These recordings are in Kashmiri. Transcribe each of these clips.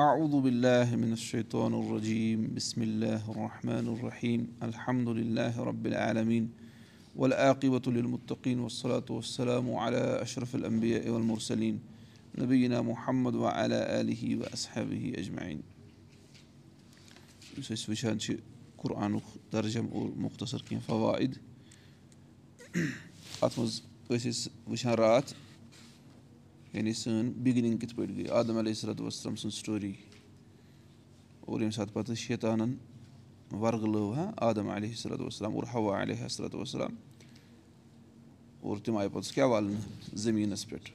أعوذ بالله من الشيطان الرجيم. بسم الله الرحمن الرحيم. الحمد لله رب العالمين والعاقبة للمتقين والصلاة والسلام على أشرف الأنبياء والمرسلين نبينا محمد وعلى آله وأصحابه أجمعين. یُس أسۍ وٕچھان چھِ قُرآنُک درجم اور مختصر کینٛہہ فوائد اَتھ منٛز ٲسۍ أسۍ وٕچھان راتھ یعنی سٲنۍ بِگنِنٛگ کِتھ پٲٹھۍ گٔے عادم علیہ صلاتُ وسلم سٕنٛز سٹوری اور ییٚمہِ ساتہٕ پَتہٕ شیطانَن وَرگہٕ ہا عادم علیہ صلاتُ وسلام اور ہوا علیہ صلاتُ وسلام اور تِم آیہِ پَتہٕ کیٛاہ والنہٕ زٔمیٖنَس پٮ۪ٹھ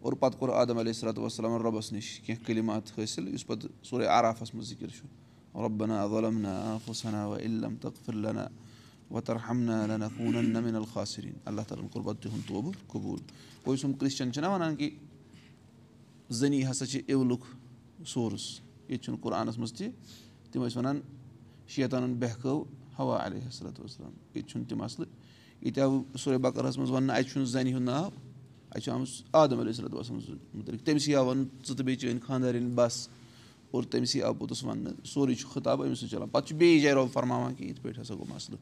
اور پَتہٕ کوٚر عادم علیہ صلاتُ وسلام رۄبَس نِش کینٛہہ کلِمات حٲصِل یُس پَتہٕ سورُے عرافَس منٛز ذِکِر چھُ رۄبنا غلمنا فُسنا و علم تقفِرلنا وترحمنا لنكونن من الخاصریٖن اللہ تعالیٰ ہَن کوٚر پَتہٕ تِہُنٛد توبہٕ قبوٗل. گوٚو یُس یِم کرٛسچَن چھِنہ وَنان کہِ زٔنی ہسا چھِ اِولُک سورٕس. ییٚتہِ چھُنہٕ قُرآنَس منٛز تہِ تِم ٲسۍ وَنان شیطانَن بہکٲو ہوا علیہ صلاتُ وسلام ییٚتہِ چھُنہٕ تہِ مَسلہٕ ییٚتہِ آو سورُے بکرَس منٛز وَننہٕ اَتہِ چھُنہٕ زَنہِ ہُنٛد ناو اَتہِ چھُ آمٕژ عادم علیہ صلاتُ وسلم مُتعلِق تٔمسٕے آو وَنُن ژٕ اور تٔمسٕے آو پوٚتُس وَننہٕ سورُے چھُ خطاب أمِسٕے چَلان پَتہٕ چھُ بیٚیہِ جایہِ رۄب فرماوان کہِ یِتھ پٲٹھۍ ہسا گوٚو مَسلہٕ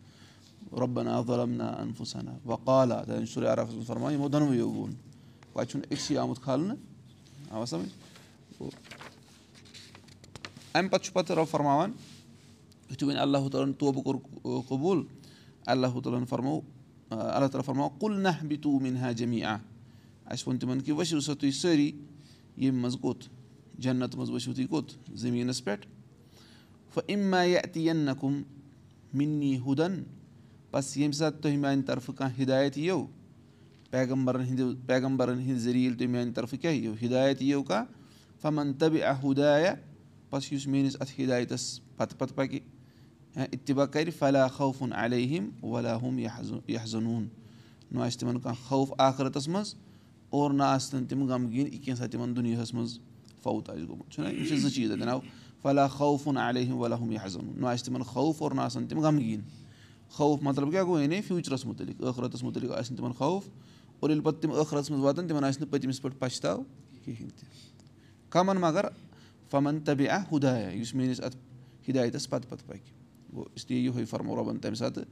رۄبنا غلمنا انفُسنا وقالا منٛز فرماوان یِمو دۄنوٕیو ووٚن پَتہٕ چھُنہٕ أکسٕے آمُت کھالنہٕ اَمہِ پَتہٕ چھُ پَتہٕ رۄب فرماوان یُتھُے وۄنۍ اللہ تعالیٰ ہَن توبہٕ کوٚر قبوٗل. اللہ تعالیٰ ہَن فرمو اللہ تعالیٰ فرماو کُل نہ بہِ تو مِنہا جمی آ اَسہِ ووٚن تِمَن کہِ ؤسِو سا تُہۍ سٲری ییٚمہِ منٛز کوٚت جنت منٛز ؤسِو تُہۍ کوٚت زٔمیٖنَس پٮ۪ٹھ ہُدَن بَس ییٚمہِ ساتہٕ تۄہہِ میٛانہِ طرفہٕ کانٛہہ ہِدایت یِیو؟ پیغمبرَن ہِنٛدِ پیغمبرَن ہِنٛدِ ذٔریعہٕ تۄہہِ میٛانہِ طرفہٕ کیٛاہ یِیو؟ ہِدایت یِیو کانٛہہ؟ فَمَن تَبہِ اہُدایا بَس یُس میٛٲنِس اَتھ ہِدایتَس پَتہٕ پَتہٕ پَکہِ۔ اِتبا کَرِ فلاح خوفُن علیہم وَلاحُم یح زنوٗن نہ آسہِ تِمَن کانٛہہ خوف آخرَتَس منٛز اور نہ آسہٕ تِم غمگیٖن یہِ کینٛژھا تِمَن دُنیاہَس منٛز فوت آسہِ گوٚمُت۔ چھُنہ یِم چھِ زٕ چیٖز اَتٮ۪ن آو فلاح خوفُن علیہم وَلاحُم یح زنوٗن نہ آسہِ تِمَن خوف اور نہ آسَن تِم غمگیٖن خوف مطلب کیٛاہ گوٚو یعنی فیوٗچرَس مُتعلِق ٲخرَتَس مُتعلِق آسہِ نہٕ تِمَن خوف اور ییٚلہِ پَتہٕ تِم ٲخرَس منٛز واتَن تِمَن آسہِ نہٕ پٔتمِس پٮ۪ٹھ پَشتاو کِہیٖنۍ تہِ۔ کَمَن مگر فَمَن تَبہِ آ ہُدایا یُس میٛٲنِس اَتھ ہِدایتَس پَتہٕ پَتہٕ پَکہِ۔ گوٚو اِسلیے یِہوٚے فرمو رۄبَن تَمہِ ساتہٕ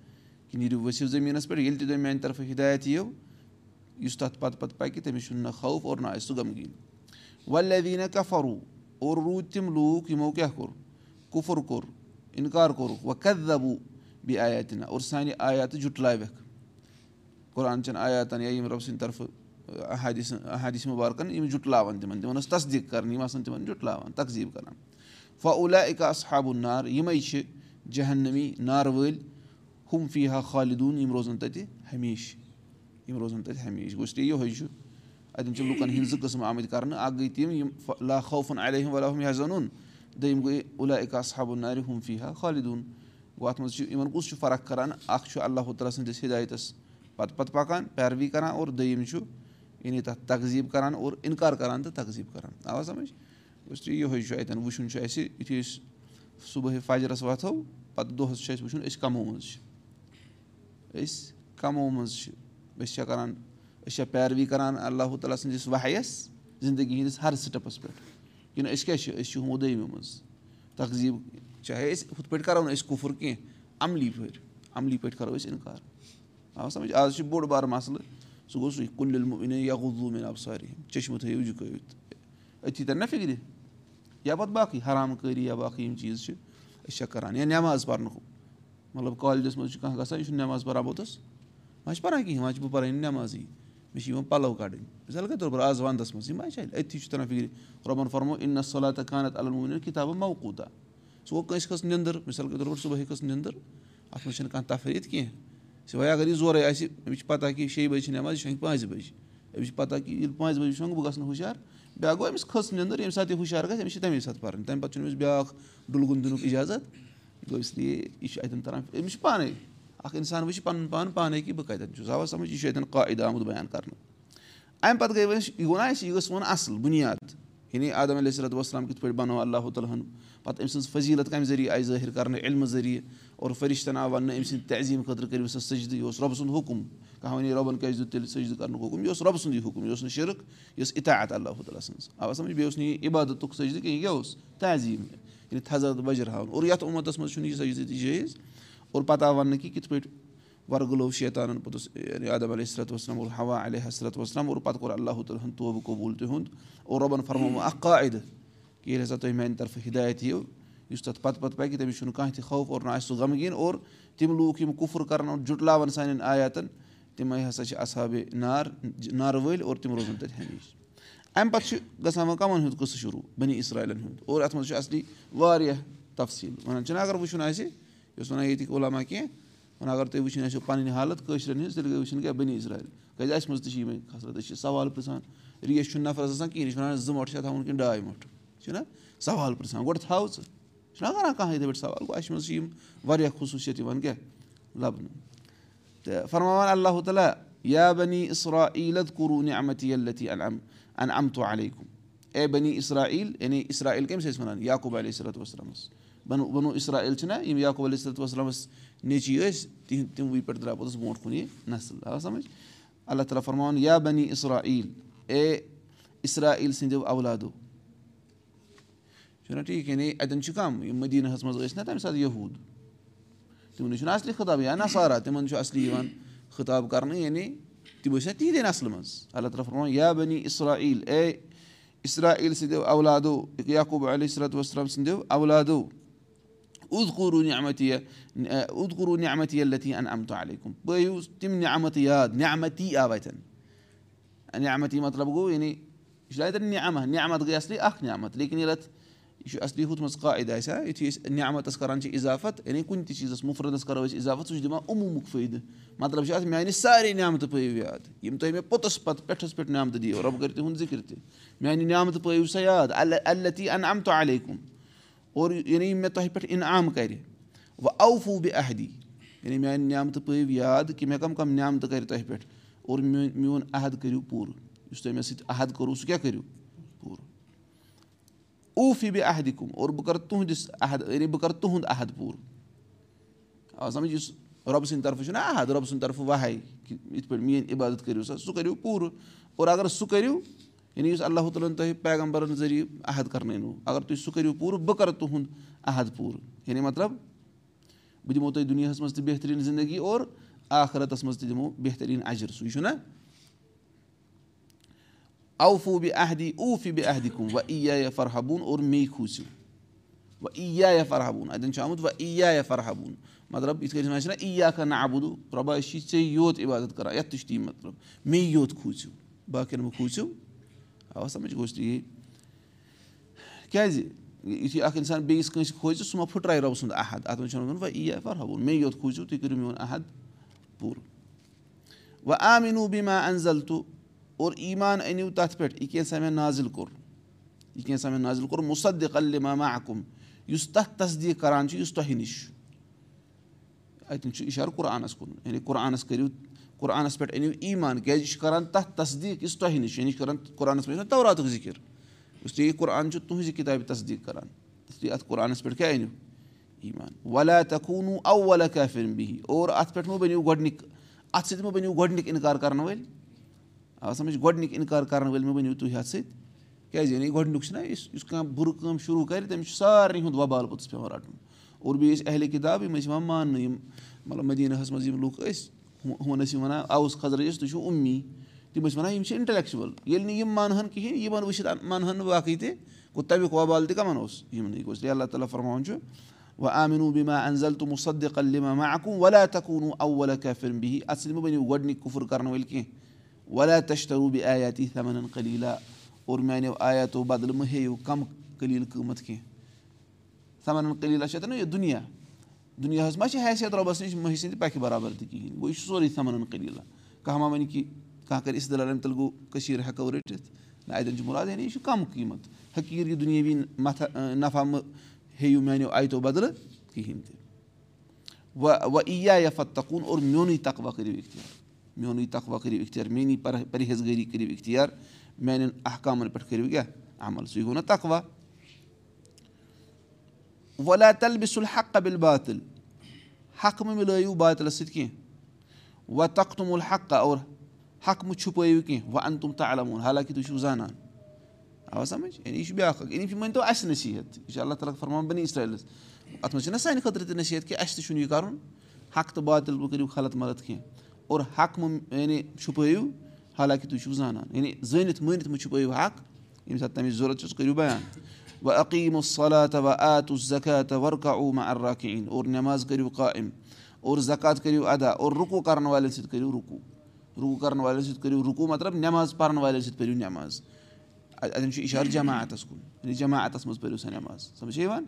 کہِ نیٖرِو ؤسِو زٔمیٖنَس پٮ۪ٹھ ییٚلہِ تہِ تۄہہِ میٛانہِ طرفہٕ ہِدایت یِیو یُس تَتھ پَتہٕ پَتہٕ پَکہِ تٔمِس چھُنہٕ نہ خوف اور نہ آسہِ سُہ غمگیٖن۔ دیٖنہ کَفروٗ اور روٗدۍ تِم لوٗکھ یِمو کیٛاہ کوٚر؟ کُفُر کوٚر اِنکار کوٚرُکھ۔ وَ کَتھ دَبوٗ بیٚیہِ آیاتِنہ اور سانہِ آیاتہٕ جُٹلاوٮ۪کھ قۄران چٮ۪ن آیاتَن یا ییٚمہِ رۄبہٕ سٕنٛدِ طرفہٕ احادِس احادِس مُبارکَن یِم جُٹلاوَن تِمَن. تِمَن ٲس تصدیٖق کَرٕنۍ یِم آسَن تِمَن جُٹلاوان تقزیٖب کَران فا اولا اِکا صحابُن نار یِمَے چھِ جہنمی نارٕ وٲلۍ ہُم فی ہا خالدوٗن یِم روزَن تَتہِ ہمیشہِ یِم روزَن تَتہِ ہمیشہِ گوٚو اِسلیے یِہوٚے چھُ اَتٮ۪ن چھِ لُکَن ہِنٛدۍ زٕ قٕسٕم آمٕتۍ کَرنہٕ اَکھ گٔے تِم یِم لا خوفُن علیہم وَلہم زَنُن دوٚیِم گٔے اُلا اِکا صحابُن نارِ ہُم فی ہا خالدوٗن گوٚو اَتھ منٛز چھُ یِمَن کُس چھُ فرق کَران اَکھ چھُ اللہ تعالیٰ سٕنٛدِس ہِدایتَس پَتہٕ پَتہٕ پَکان پیروی کَران اور دوٚیِم چھُ یعنی تَتھ تقزیٖب کَران اور اِنکار کَران تہٕ تقزیٖب کَران۔ آوا سَمٕجھ؟ اِسلیے یِہوٚے چھُ اَتٮ۪ن وٕچھُن چھُ اَسہِ یُتھُے أسۍ صُبحٲے فَجرَس وۄتھو پَتہٕ دۄہَس چھُ اَسہِ وٕچھُن أسۍ کَمو منٛز چھِ۔ أسۍ کَمو منٛز چھِ۔ أسۍ چھا کَران أسۍ چھا پیروی کَران اللہ تعالیٰ سٕنٛدِس واہَس زِندگی ہِنٛدِس ہر سِٹٮ۪پَس پٮ۪ٹھ۔ کِنہٕ أسۍ کیٛاہ چھِ أسۍ چھِ ہُمو دٔیمہِ منٛز۔ تقزیٖب چاہے أسۍ ہُتھ پٲٹھۍ کَرو نہٕ أسۍ کُفُر کینٛہہ عملی پٲٹھۍ عملی پٲٹھۍ کَرو أسۍ اِنکار۔ آ سَمٕجھ آز چھُ بوٚڑ بارٕ مَسلہٕ سُہ گوٚو سُے کُلِل یا غزوٗ آب ساری چٔشمہٕ تھٲیِو جُکٲوِتھ أتھی تَرِ نہ فِکرِ یا پَتہٕ باقٕے حرام کٲری یا باقٕے یِم چیٖز چھِ أسۍ چھا کَران یا نٮ۪ماز پَرنُک مطلب کالجَس منٛز چھُ کانٛہہ گژھان یہِ چھُنہٕ نٮ۪ماز پَران پوٚتُس وۄنۍ چھِ پَران کِہیٖنۍ وۄنۍ چھُس بہٕ پَران نٮ۪مازٕے مےٚ چھِ یِوان پَلَو کَڑٕنۍ مِثال کے طور پر آز وَندَس منٛز یِم ما چھِ اَتہِ أتھی چھُ تَران فِکرِ رۄبَن فرمو اِن صلاتہ خانت علموٗن کِتابہٕ موقوٗتا سُہ گوٚو کٲنٛسہِ کھٔژ نِندٕر مِثال کے طور پر صُبحٲے کھٔژ نِندٕر اَتھ منٛز چھَنہٕ کانٛہہ تفریٖد کینٛہہ۔ سِوے اگر یہِ زورَے آسہِ أمِس چھِ پَتہ کہِ شیٚیہِ بَجہِ چھِ نٮ۪ماز یہِ شۄنٛگہِ پانٛژِ بَجہِ۔ أمِس چھِ پَتہ کہِ ییٚلہِ پانٛژِ بَجہِ شۄنٛگہٕ بہٕ گژھٕ نہٕ ہُشار بیٛاکھ گوٚو أمِس کھٔژ نِندٕر ییٚمہِ ساتہٕ یہِ ہُشار گژھِ أمِس چھِ تَمے ساتہٕ پَرٕنۍ۔ تَمہِ پَتہٕ چھُنہٕ أمِس بیٛاکھ ڈُلگُن دِنُک اِجازت۔ گوٚو اِسلیے یہِ چھُ اَتٮ۪ن تَران۔ أمِس چھُ پانَے اَکھ اِنسان وٕچھِ پَنُن پان پانَے کہِ بہٕ کَتٮ۪ن چھُس۔ اَوا سَمٕجھ یہِ چھُ اَتٮ۪ن قاعدٕ آمُت بیان کَرنہٕ۔ اَمہِ پَتہٕ گٔے وۄنۍ یہِ گوٚو نہ اَسہِ یہِ ٲس وۄنۍ اَصٕل بُنیاد یعنی عادم علیہ صلاتُ وسلام کِتھ پٲٹھۍ بَنوو اللہُ تعالیٰ ہَن پَتہٕ أمۍ سٕنٛز فضیٖلت کَمہِ ذٔریعہٕ آیہِ ظٲہِر کَرنہٕ علمہٕ ذٔریعہٕ اور فرِشتَن آو وَننہٕ أمۍ سٕنٛدِ تہزیٖم خٲطرٕ کٔرِو سا سٔجدٕ یہِ اوس رۄبہٕ سُنٛد حُکُم کانٛہہ وَنے رۄبَن کیازِ دیُت تیٚلہِ سٔجدٕ کَرنُک حُکُم یہِ اوس رۄبہٕ سُنٛدُے حُکُم یہِ اوس نہٕ شِرک یہِ ٲس اِطاعت اللہُ تعالیٰ سٕنٛز آ سَمٕجھ بیٚیہِ اوس نہٕ یہِ عبادتُک سٔجدٕ کینٛہہ یہِ اوس تہزیٖم یعنی تھزر بَجرہاوُن اور یَتھ اُمَتَس منٛز چھُنہٕ یہِ سٔجدٕ تہِ جٲیِز اور پَتہٕ آو وَننہٕ کہِ کِتھ پٲٹھۍ وَرگلو شیطانَن پوٚتُس عادم علیہ صلاتُ وسلم ہوا علیہ حسرت وسلم اور پَتہٕ کوٚر اللہُ تعالیٰ ہَن توبہٕ قبوٗل تِہُنٛد اور رۄبَن فرمومُت اکھ قاعدٕ کہِ ییٚلہِ ہسا تُہۍ میانہِ طرفہٕ ہِدایت یِیِو یُس تَتھ پَتہٕ پَتہٕ پَکہِ تٔمِس چھُنہٕ کانٛہہ تہِ خوف اور نہ آسہِ سُہ غمگیٖن اور تِم لوٗکھ یِم کُفُر کَران اور جُٹلاوَن سانٮ۪ن آیاتَن تِمَے ہسا چھِ اَصابے نار نارٕ وٲلۍ اور تِم روزَن تَتہِ ہمیشہِ اَمہِ پَتہٕ چھُ گژھان وۄنۍ کَمَن ہُنٛد قٕصہٕ شروٗع بَنی اِسرایلَن ہُنٛد اور اَتھ منٛز چھُ اَصلی واریاہ تفصیٖل وَنان چھِنہ اگر وٕچھُن آسہِ یہِ اوس وَنان ییٚتِکۍ علاما کینٛہہ وَنان اگر تُہۍ وٕچھِنۍ آسیو پَنٕنۍ حالت کٲشرٮ۪ن ہِنٛز تیٚلہِ گٔے وٕچھِنۍ کیٛاہ بٔنی اِسرایل کیٛازِ اَسہِ منٛز تہِ چھِ یِمَے خسرت أسۍ چھِ سوال پِرٛژھان ریش چھُنہٕ نفرَس آسان کِہیٖنۍ یہِ چھِ وَنان زٕ مۄٹھ چھا تھاوُن کِنہٕ ڈاے مۄٹھ چھُنہ سوال پِرٛژھان گۄڈٕ تھاو ژٕ چھُنہ کَران کانٛہہ یِتھَے پٲٹھۍ سوال گوٚو اَسہِ منٛز چھِ یِم واریاہ خصوٗصیت یِوان کیٛاہ لَبنہٕ تہٕ فرماوان اللہُ تعالیٰ یا بنی ان امتو علیکُم اے بنی اِسرا عیٖل یعنی اِسرا عیٖل کٔمِس ٲسۍ وَنان یعقوٗب علیہ صلاتُ وسلامَس بَنو بَنو اِسرا عیٖل چھِنہ یِم یعقوٗب علیہ صلاتُ وسلامَس نیٚچی ٲسۍ تِہِنٛدۍ تِموٕے پٮ۪ٹھ درٛاو پوٚتُس برونٛٹھ کُن یہِ نسل. آو سَمٕجھ؟ اللہ تعالیٰ فرماوان یا بنی اِسرا اے اِسرا سٕنٛدیو اولادو چھُنہ ٹھیٖک یعنی اَتٮ۪ن چھُ کَم یِم مدیٖناہَس منٛز ٲسۍ نہ تَمہِ ساتہٕ یہوٗد. تِمنٕے چھُنہٕ اَصلی خطاب یا نَسارا تِمن چھُ اَصلی یِوان خطاب کَرنہٕ یعنی تِم ٲسۍ نہ تِہنٛدے نسلہٕ منٛز اللہ تعالیٰ فرماوان یا بنی اِسرا اے اِسرا سٕنٛدیو اولادو یعقوٗب علیہ صلاتُ وسلام سٕنٛدیو اولادو اُد کوٗروٗ نعمتی اُد کوٗروٗ نعمتی یلتی ان امتو علیکُم پٲیِو تِم یاد نعمتی آو نعمتی مطلب گوٚو یعنی یہِ چھُ نعمت گٔے اَصلی اکھ نعمت لیکِن ییٚلہِ اَتھ یہِ چھُ اَصلی ہُتھ منٛز قاعدٕ آسہِ ہا یُتھُے أسۍ نعمتَس کَران چھِ اِضافت یعنی کُنہِ تہِ چیٖزَس مُفرتَس کَرو أسۍ اِضافت سُہ چھُ دِوان عموٗمُک فٲیدٕ مطلب چھُ اَتھ میانہِ سارے نعمتہٕ پٲیِو یاد یِم تۄہہِ مےٚ پوٚتُس پَتہٕ پٮ۪ٹھَس پٮ۪ٹھ نعمتہٕ دِیو رۄب کٔرۍ تِہُنٛد ذِکِر تہِ میانہِ نعمتہٕ پٲیِو سا یاد اللتی ان امتو علیکُم اور یعنی یِم مےٚ تۄہہِ پٮ۪ٹھ اِنعام کَرِ۔ وۄنۍ اوفوٗ بہِ احدی یعنی میانہِ نعمتہٕ پٲیِو یاد کہِ مےٚ کَم کَم نعمتہٕ کَرِ تۄہہِ پٮ۪ٹھ اور میون میون عہد کٔرِو پوٗرٕ۔ یُس تۄہہِ مےٚ سۭتۍ عہد کوٚروٗ سُہ کیٛاہ کٔرِو؟ پوٗرٕ۔ اوٗفی بہِ عہدِ کُم اور بہٕ کَرٕ تُہنٛدِس عہد یعنی بہٕ کَرٕ تُہُنٛد عہد پوٗرٕ۔ آ سَمجھ یُس رۄبہٕ سٕنٛدِ طرفہٕ چھُنہ عہد رۄبہٕ سٕنٛدِ طرفہٕ وَہے کہِ یِتھ پٲٹھۍ میٲنۍ عبادت کٔرِو سا سُہ کٔرِو پوٗرٕ۔ اور اگر سُہ کٔرِو یعنی یُس اللہُ تعالیٰ ہَن تۄہہِ پیغمبرَن ذٔریعہٕ عہد کَرنٲونو اگر تُہۍ سُہ کٔرِو پوٗرٕ بہٕ کَرٕ تُہُنٛد عہد پوٗرٕ۔ یعنی مطلب بہٕ دِمو تۄہہِ دُنیاہَس منٛز تہِ بہتریٖن زندگی اور آخرَتَس منٛز تہِ دِمو بہتریٖن اَجر۔ سُے چھُنہ اوفوٗ بہِ عہدی اوٗفی بہِ عہدِ کُم وَ ای فرحبوٗن اور مے کھوٗژِو وَ ای فرحبوٗن اَتٮ۪ن چھُ آمُت وَ ای فرحبوٗن۔ مطلب یِتھ کٔنۍ چھِنہ ابوٗدوٗ رۄبا أسۍ چھِ ژےٚ یوت عبادت کَران یَتھ تہِ چھُ تی مطلب۔ مے یوت کھوٗژِو باقٕیَن مہٕ کھوٗژِو اَوا سَمٕجھ گوٚژھ تہِ یی کیٛازِ یُتھُے اَکھ اِنسان بیٚیِس کٲنٛسہِ کھوژِ سُہ ما پھٕٹرایہِ رۄبہٕ سُنٛد عہد اَتھ منٛز چھُ وَنان وَ ای فرحبوٗن مے یوت کھوٗژِو تُہۍ کٔرِو میون عہد پوٗرٕ وَ آمیٖنوٗ بیٖما انزل تہٕ اور ایٖمان أنِو تَتھ پٮ۪ٹھ یہِ کینٛژھا مےٚ نازِل کوٚر یہِ کینٛژھا مےٚ نازِل کوٚر مُصدِق الِما ماکُم یُس تَتھ تصدیٖق کَران چھُ یُس تۄہہِ نِش اَتٮ۪ن چھُ اِشارٕ قۄرآنَس کُن یعنی قۄرآنَس کٔرِو قۄرآنَس پٮ۪ٹھ أنِو ایٖمان کیٛازِ یہِ چھُ کَران تَتھ تصدیٖق یُس تۄہہِ نِش یعنی چھُ کَران قۄرآنَس منٛز چھُنہ توراتُک ذِکِر یُس تُہۍ یہِ قۄرآن چھُ تُہٕنٛزِ کِتابہِ تصدیٖق کَران یُس تُہۍ اَتھ قۄرآنَس پٮ۪ٹھ کیٛاہ أنِو ایٖمان وَلا تَکوٗنوٗ اَوَلا کیفِر بِہِی اور اَتھ پٮ۪ٹھ مہٕ بٔنِو گۄڈٕنِکۍ اَتھ سۭتۍ مہٕ بٔنِو گۄڈٕنِکۍ اِنکار کَرنہٕ وٲلۍ آ سَمٕجھ گۄڈٕنِکۍ اِنکار کَرَن وٲلۍ مہٕ بٔنِو تُہۍ اَتھ سۭتۍ کیٛازِ یعنی گۄڈٕنیُک چھُنہ یُس کانٛہہ بُرٕ کٲم شروٗع کَرِ تٔمِس چھُ سارنٕے ہُنٛد وبال پوٚتُس پٮ۪وان رَٹُن اور بیٚیہِ ٲسۍ اہلِ کِتاب یِم ٲسۍ یِوان ماننہٕ یِم مطلب مدیٖناہَس منٛز یِم لُکھ ٲسۍ ہُمَن ٲسۍ یِم وَنان اَوُس خضرٕ ٲسۍ تُہۍ چھُو اُمی تِم ٲسۍ وَنان یِم چھِ اِنٹَلیکچُوَل ییٚلہِ نہٕ یِم مانہٕ ہَن کِہیٖنۍ یِمَن وٕچھِتھ مانہٕ ہَن نہٕ باقٕے تہِ گوٚو تَمیُک وبال تہِ کَمَن اوس یِمنٕے گوٚژھ اللہ تعالیٰ فرماوُن چھُ وَ آمیٖنوٗ بیٖما انزل تہٕ مُصدِق الِما ما اکوٗ وَلا تَکوٗنوٗ اَوَلا کیفِر بِہِی اَتھ سۭتۍ مہٕ بٔنِو گۄڈٕنِکۍ کُفُر کَرَن وٲلۍ کینٛہہ وَلا تَشتروٗ بے آیاتی تھَمَن قلیٖلا اور میٛانیو آیاتو بَدلہٕ مہٕ ہیٚیِو کَم قلیٖل قۭمَتھ کینٛہہ سَمَن قلیٖلا چھِ یَتھ نہ یہِ دُنیا دُنیاہَس ما چھِ حیثیت رۄبَس نِش مٔہۍ سٕنٛدِ پَکہِ بَرابَر تہِ کِہیٖنۍ گوٚو یہِ چھُ سورُے سَمَن قلیٖلا. کانٛہہ ما وَنہِ کہِ کانٛہہ کَرِ اَمہِ تَل گوٚو کٔشیٖر ہٮ۪کو رٔٹِتھ نہ اَتٮ۪ن چھُ مُراد یعنی یہِ چھُ کَم قیٖمَت. حقیٖر یہِ دُنیٲوی مَتھا نفع مہٕ ہیٚیِو میٛانیو آیتو بَدلہٕ کِہیٖنۍ تہِ وَ وَ اِیا یَفت تَکُن اور میونُے تقوا کٔرِو اِختِیار. میونُے تقوا کٔرِو اِختِیار. میٛٲنی پَرہیزگٲری کٔرِو اِختِیار. میانٮ۪ن احکامَن پٮ۪ٹھ کٔرِو کیٛاہ عمل سُے گوٚو نہ تقوا ولا تل بِسُل حق قبِل باتِل حق مہٕ مِلٲیِو باتلَس سۭتۍ کینٛہہ وَ تختمُل حقہ اور حق مہٕ چھُپٲیِو کینٛہہ وَ اَن تِم تہٕ علموُن حالانکہِ تُہۍ چھِو زانان. آ سَمٕجھ؟ یعنی یہِ چھُ بیٛاکھ اکھ یعنی یہِ مٲنۍتو اَسہِ نصیٖحت. یہِ چھُ اللہ تعالیٰ فرمان بَنی اِسرٲیلَس اَتھ منٛز چھِنہ سانہِ خٲطرٕ تہِ نصیٖحت کہِ اَسہِ تہِ چھُنہٕ یہِ کَرُن. حق تہٕ باتِل مہٕ کٔرِو خلط ملط کینٛہہ. اور حق مہٕ یعنی چھُپٲیِو حالانکہِ تُہۍ چھِو زانان. یعنی زٲنِتھ مٲنِتھ مہٕ چھُپٲیِو حق. ییٚمہِ ساتہٕ تَمِچ ضوٚرَتھ چھِ سُہ کٔرِو بیان وَ عقیٖم الصلات وَ آتُ زکات ورکا اوما اراکیٖن اور نٮ۪ماز کٔرِو قایِم اور زکات کٔرِو ادا اور رُکو کَرَن والٮ۪ن سۭتۍ کٔرِو رُکوٗ رُکوٗ کَرَن والٮ۪ن سۭتۍ کٔرِو رُکوٗ مطلب نٮ۪ماز پَرَن والٮ۪ن سۭتۍ پٔرِو نٮ۪ماز اَتٮ۪ن چھُ اِشارٕ جماعتَس کُن یعنی جماعتَس منٛز پٔرِو سا نٮ۪ماز سَمجھ یِوان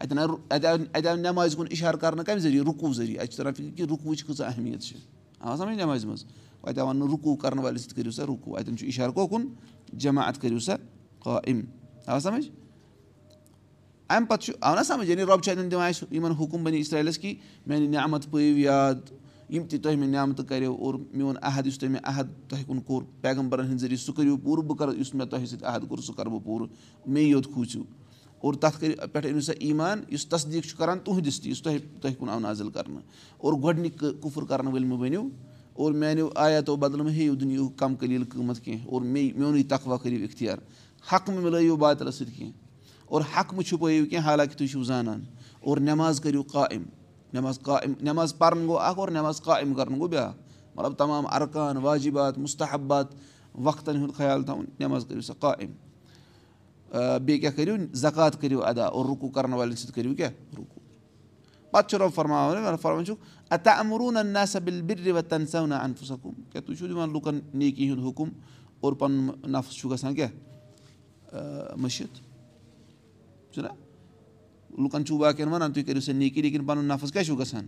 اَتٮ۪ن آو اَتہِ آو اَتہِ آو نٮ۪مازِ کُن اِشارٕ کَرنہٕ کَمہِ ذٔریعہٕ رُکوٗ ذٔریعہٕ. اَتہِ چھِ تَران فِکرِ کہِ رُکوٗچ کۭژاہ اہمیت چھِ آ سَمجھ نٮ۪مازِ منٛز اَتہِ آو وَننہٕ رُکوٗ کَرَن والٮ۪ن سۭتۍ کٔرِو سا رُکوٗ اَتٮ۪ن چھُ اِشارٕ کوکُن جماعت کٔرِو سا قایِم آ سَمجھ اَمہِ پَتہٕ چھُ آو نہ سَمجھ یعنی رۄب چھُ اَتٮ۪ن دِوان اَسہِ یِمَن حُکُم بَنہِ اِسرٲیلَس کہِ میٛانہِ نعمت پٲیِو یاد یِم تہِ تۄہہِ مےٚ نعمتہٕ کَریو اور میون عہد یُس تۄہہِ مےٚ عہد تۄہہِ کُن کوٚر پیغمبرَن ہِنٛدۍ ذٔریعہٕ سُہ کٔرِو پوٗرٕ بہٕ کَرٕ یُس مےٚ تۄہہِ سۭتۍ عہد کوٚر سُہ کَرٕ بہٕ پوٗرٕ مے یوت کھوٗژِو اور تَتھ کٔرِو پٮ۪ٹھ أنِو سا ایٖمان یُس تصدیٖق چھُ کَران تُہٕنٛدِس تہِ یُس تۄہہِ تۄہہِ کُن آو نظل کَرنہٕ اور گۄڈٕنِکۍ کُفُر کَرَن وٲلۍ مہٕ بٔنِو اور میٛانیو آیاتو بَدلہٕ مہٕ ہیٚیِو دُنیہُک کَم قلیٖل قۭمَتھ کینٛہہ اور مے میونُے تقوا کٔرِو اِختیار حق مہٕ مِلٲیِو باتلَس سۭتۍ کینٛہہ اور حق مہٕ چھُپٲیِو کینٛہہ حالانکہِ تُہۍ چھِو زانان۔ اور نٮ۪ماز کٔرِو قایِم نٮ۪ماز قایِم نٮ۪ماز پَرُن گوٚو اَکھ اور نٮ۪ماز قایِم کَرُن گوٚو بیٛاکھ مطلب تمام اَرکان واجِبات مُستحبات وقتَن ہُنٛد خیال تھاوُن نٮ۪ماز کٔرِو سا قایِم بیٚیہِ کیٛاہ کٔرِو زکات کٔرِو ادا اور رُکوٗ کَرَن والٮ۪ن سۭتۍ کٔرِو کیٛاہ رُکوٗ پَتہٕ چھُ فرماوان چھُکھ اَتا اَمروٗن نہ سا بِل بِرِ تَن سَونا اَنفُس حکُم کیٛاہ تُہۍ چھُو دِوان لُکَن نیکی ہُنٛد حُکُم اور پَنُن نفٕس چھُ گژھان کیٛاہ مٔشِد چھُنہ لُکَن چھُو باقٕیَن وَنان تُہۍ کٔرِو سا نیکی لیکِن پَنُن نفٕس کیٛاہ چھُو گژھان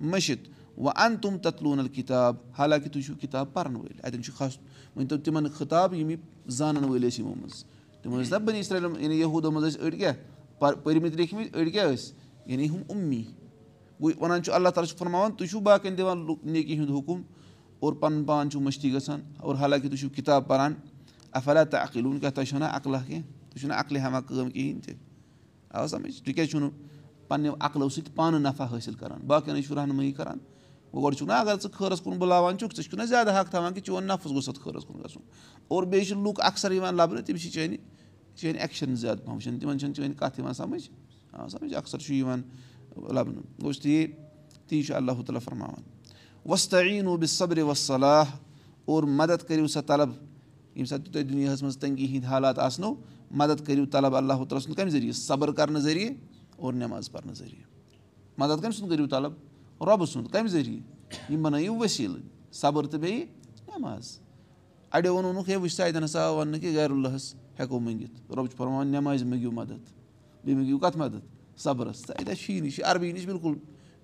مٔشِد وۄنۍ اَن تِم تَتھ لوٗنَل کِتاب حالانکہِ تُہۍ چھُو کِتاب پَرَن وٲلۍ اَتٮ۪ن چھُ خاص ؤنۍتو تِمَن خطاب یِم یہِ زانَن وٲلۍ ٲسۍ یِمو منٛز تِم ٲسۍ نہ بَنہِ اِسرٲیلَن یعنی یہوٗدو منٛز ٲسۍ أڑۍ کیٛاہ پٔرۍمٕتۍ لیکھمٕتۍ أڑۍ کیٛاہ ٲسۍ یعنی ہُم اُمی. گوٚو وَنان چھُ اللہ تعالیٰ چھُ فرماوان تُہۍ چھُو باقٕیَن دِوان نیکی ہُنٛد حُکُم. اور پَنُن پان چھُو مٔشتی گژھان اور حالانکہِ تُہۍ چھُو کِتاب پَران. اَفلا تہٕ عقلوٗن کیٛاہ تۄہہِ چھُو نہ عقلہ کینٛہہ تُہۍ چھُو نہٕ عقلہِ ہٮ۪وان کٲم کِہیٖنۍ تہِ آ سَمٕجھ تُہۍ کیٛازِ چھُو نہٕ پنٛنیو عقلو سۭتۍ پانہٕ نفع حٲصِل کَران باقٕیَن چھُو رہنمٲیی کَران گۄڈٕ چھُکھ نہ اگر ژٕ خٲرَس کُن بُلاوان چھُکھ ژٕ چھُکھ نہ زیادٕ حق تھاوان کہِ چون نفٕس گوٚژھ اَتھ خٲرَس کُن گژھُن اور بیٚیہِ چھِ لُکھ اَکثر یِوان لَبنہٕ تِم چھِ چٲنۍ چٲنۍ ایٚکشَن زیادٕ پَہَم وٕچھان تِمَن چھَنہٕ چٲنۍ کَتھ یِوان سَمٕجھ آ سَمٕجھ اَکثر چھُ یِوان لَبنہٕ گوٚژھ تی تی چھُ اللہُ تعالیٰ فرماوان وۄستعیٖن وبِ صبرِ وصلاح اور مدد کٔرِو سا طلب ییٚمہِ ساتہٕ تہِ تۄہہِ دُنیاہَس منٛز تنٛگی ہِنٛدۍ حالات آسنو مدد کٔرِو طلب اللہُ تعالیٰ سُنٛد کَمہِ ذٔریعہٕ صبر کَرنہٕ ذٔریعہٕ اور نٮ۪ماز پَرنہٕ ذٔریعہٕ مدد کٔمۍ سُنٛد کٔرِو طلب رۄبہٕ سُنٛد کَمہِ ذٔریعہٕ یِم بَنٲیِو ؤسیٖلہٕ صبر تہٕ بیٚیہِ نٮ۪ماز اَڑیو ووٚنوُکھ ہے وٕچھ سا اَتٮ۪ن ہسا آو وَننہٕ کہِ گرِ اللہس ہٮ۪کو مٔنٛگِتھ۔ رۄب چھُ فرماوان نٮ۪مازِ مٔنٛگِو مدد۔ بیٚیہِ مٔنٛگِو کَتھ مدد؟ صبرس۔ تہٕ اَتہِ چھُیی نہٕ یہِ چھُ عربی نِش بِلکُل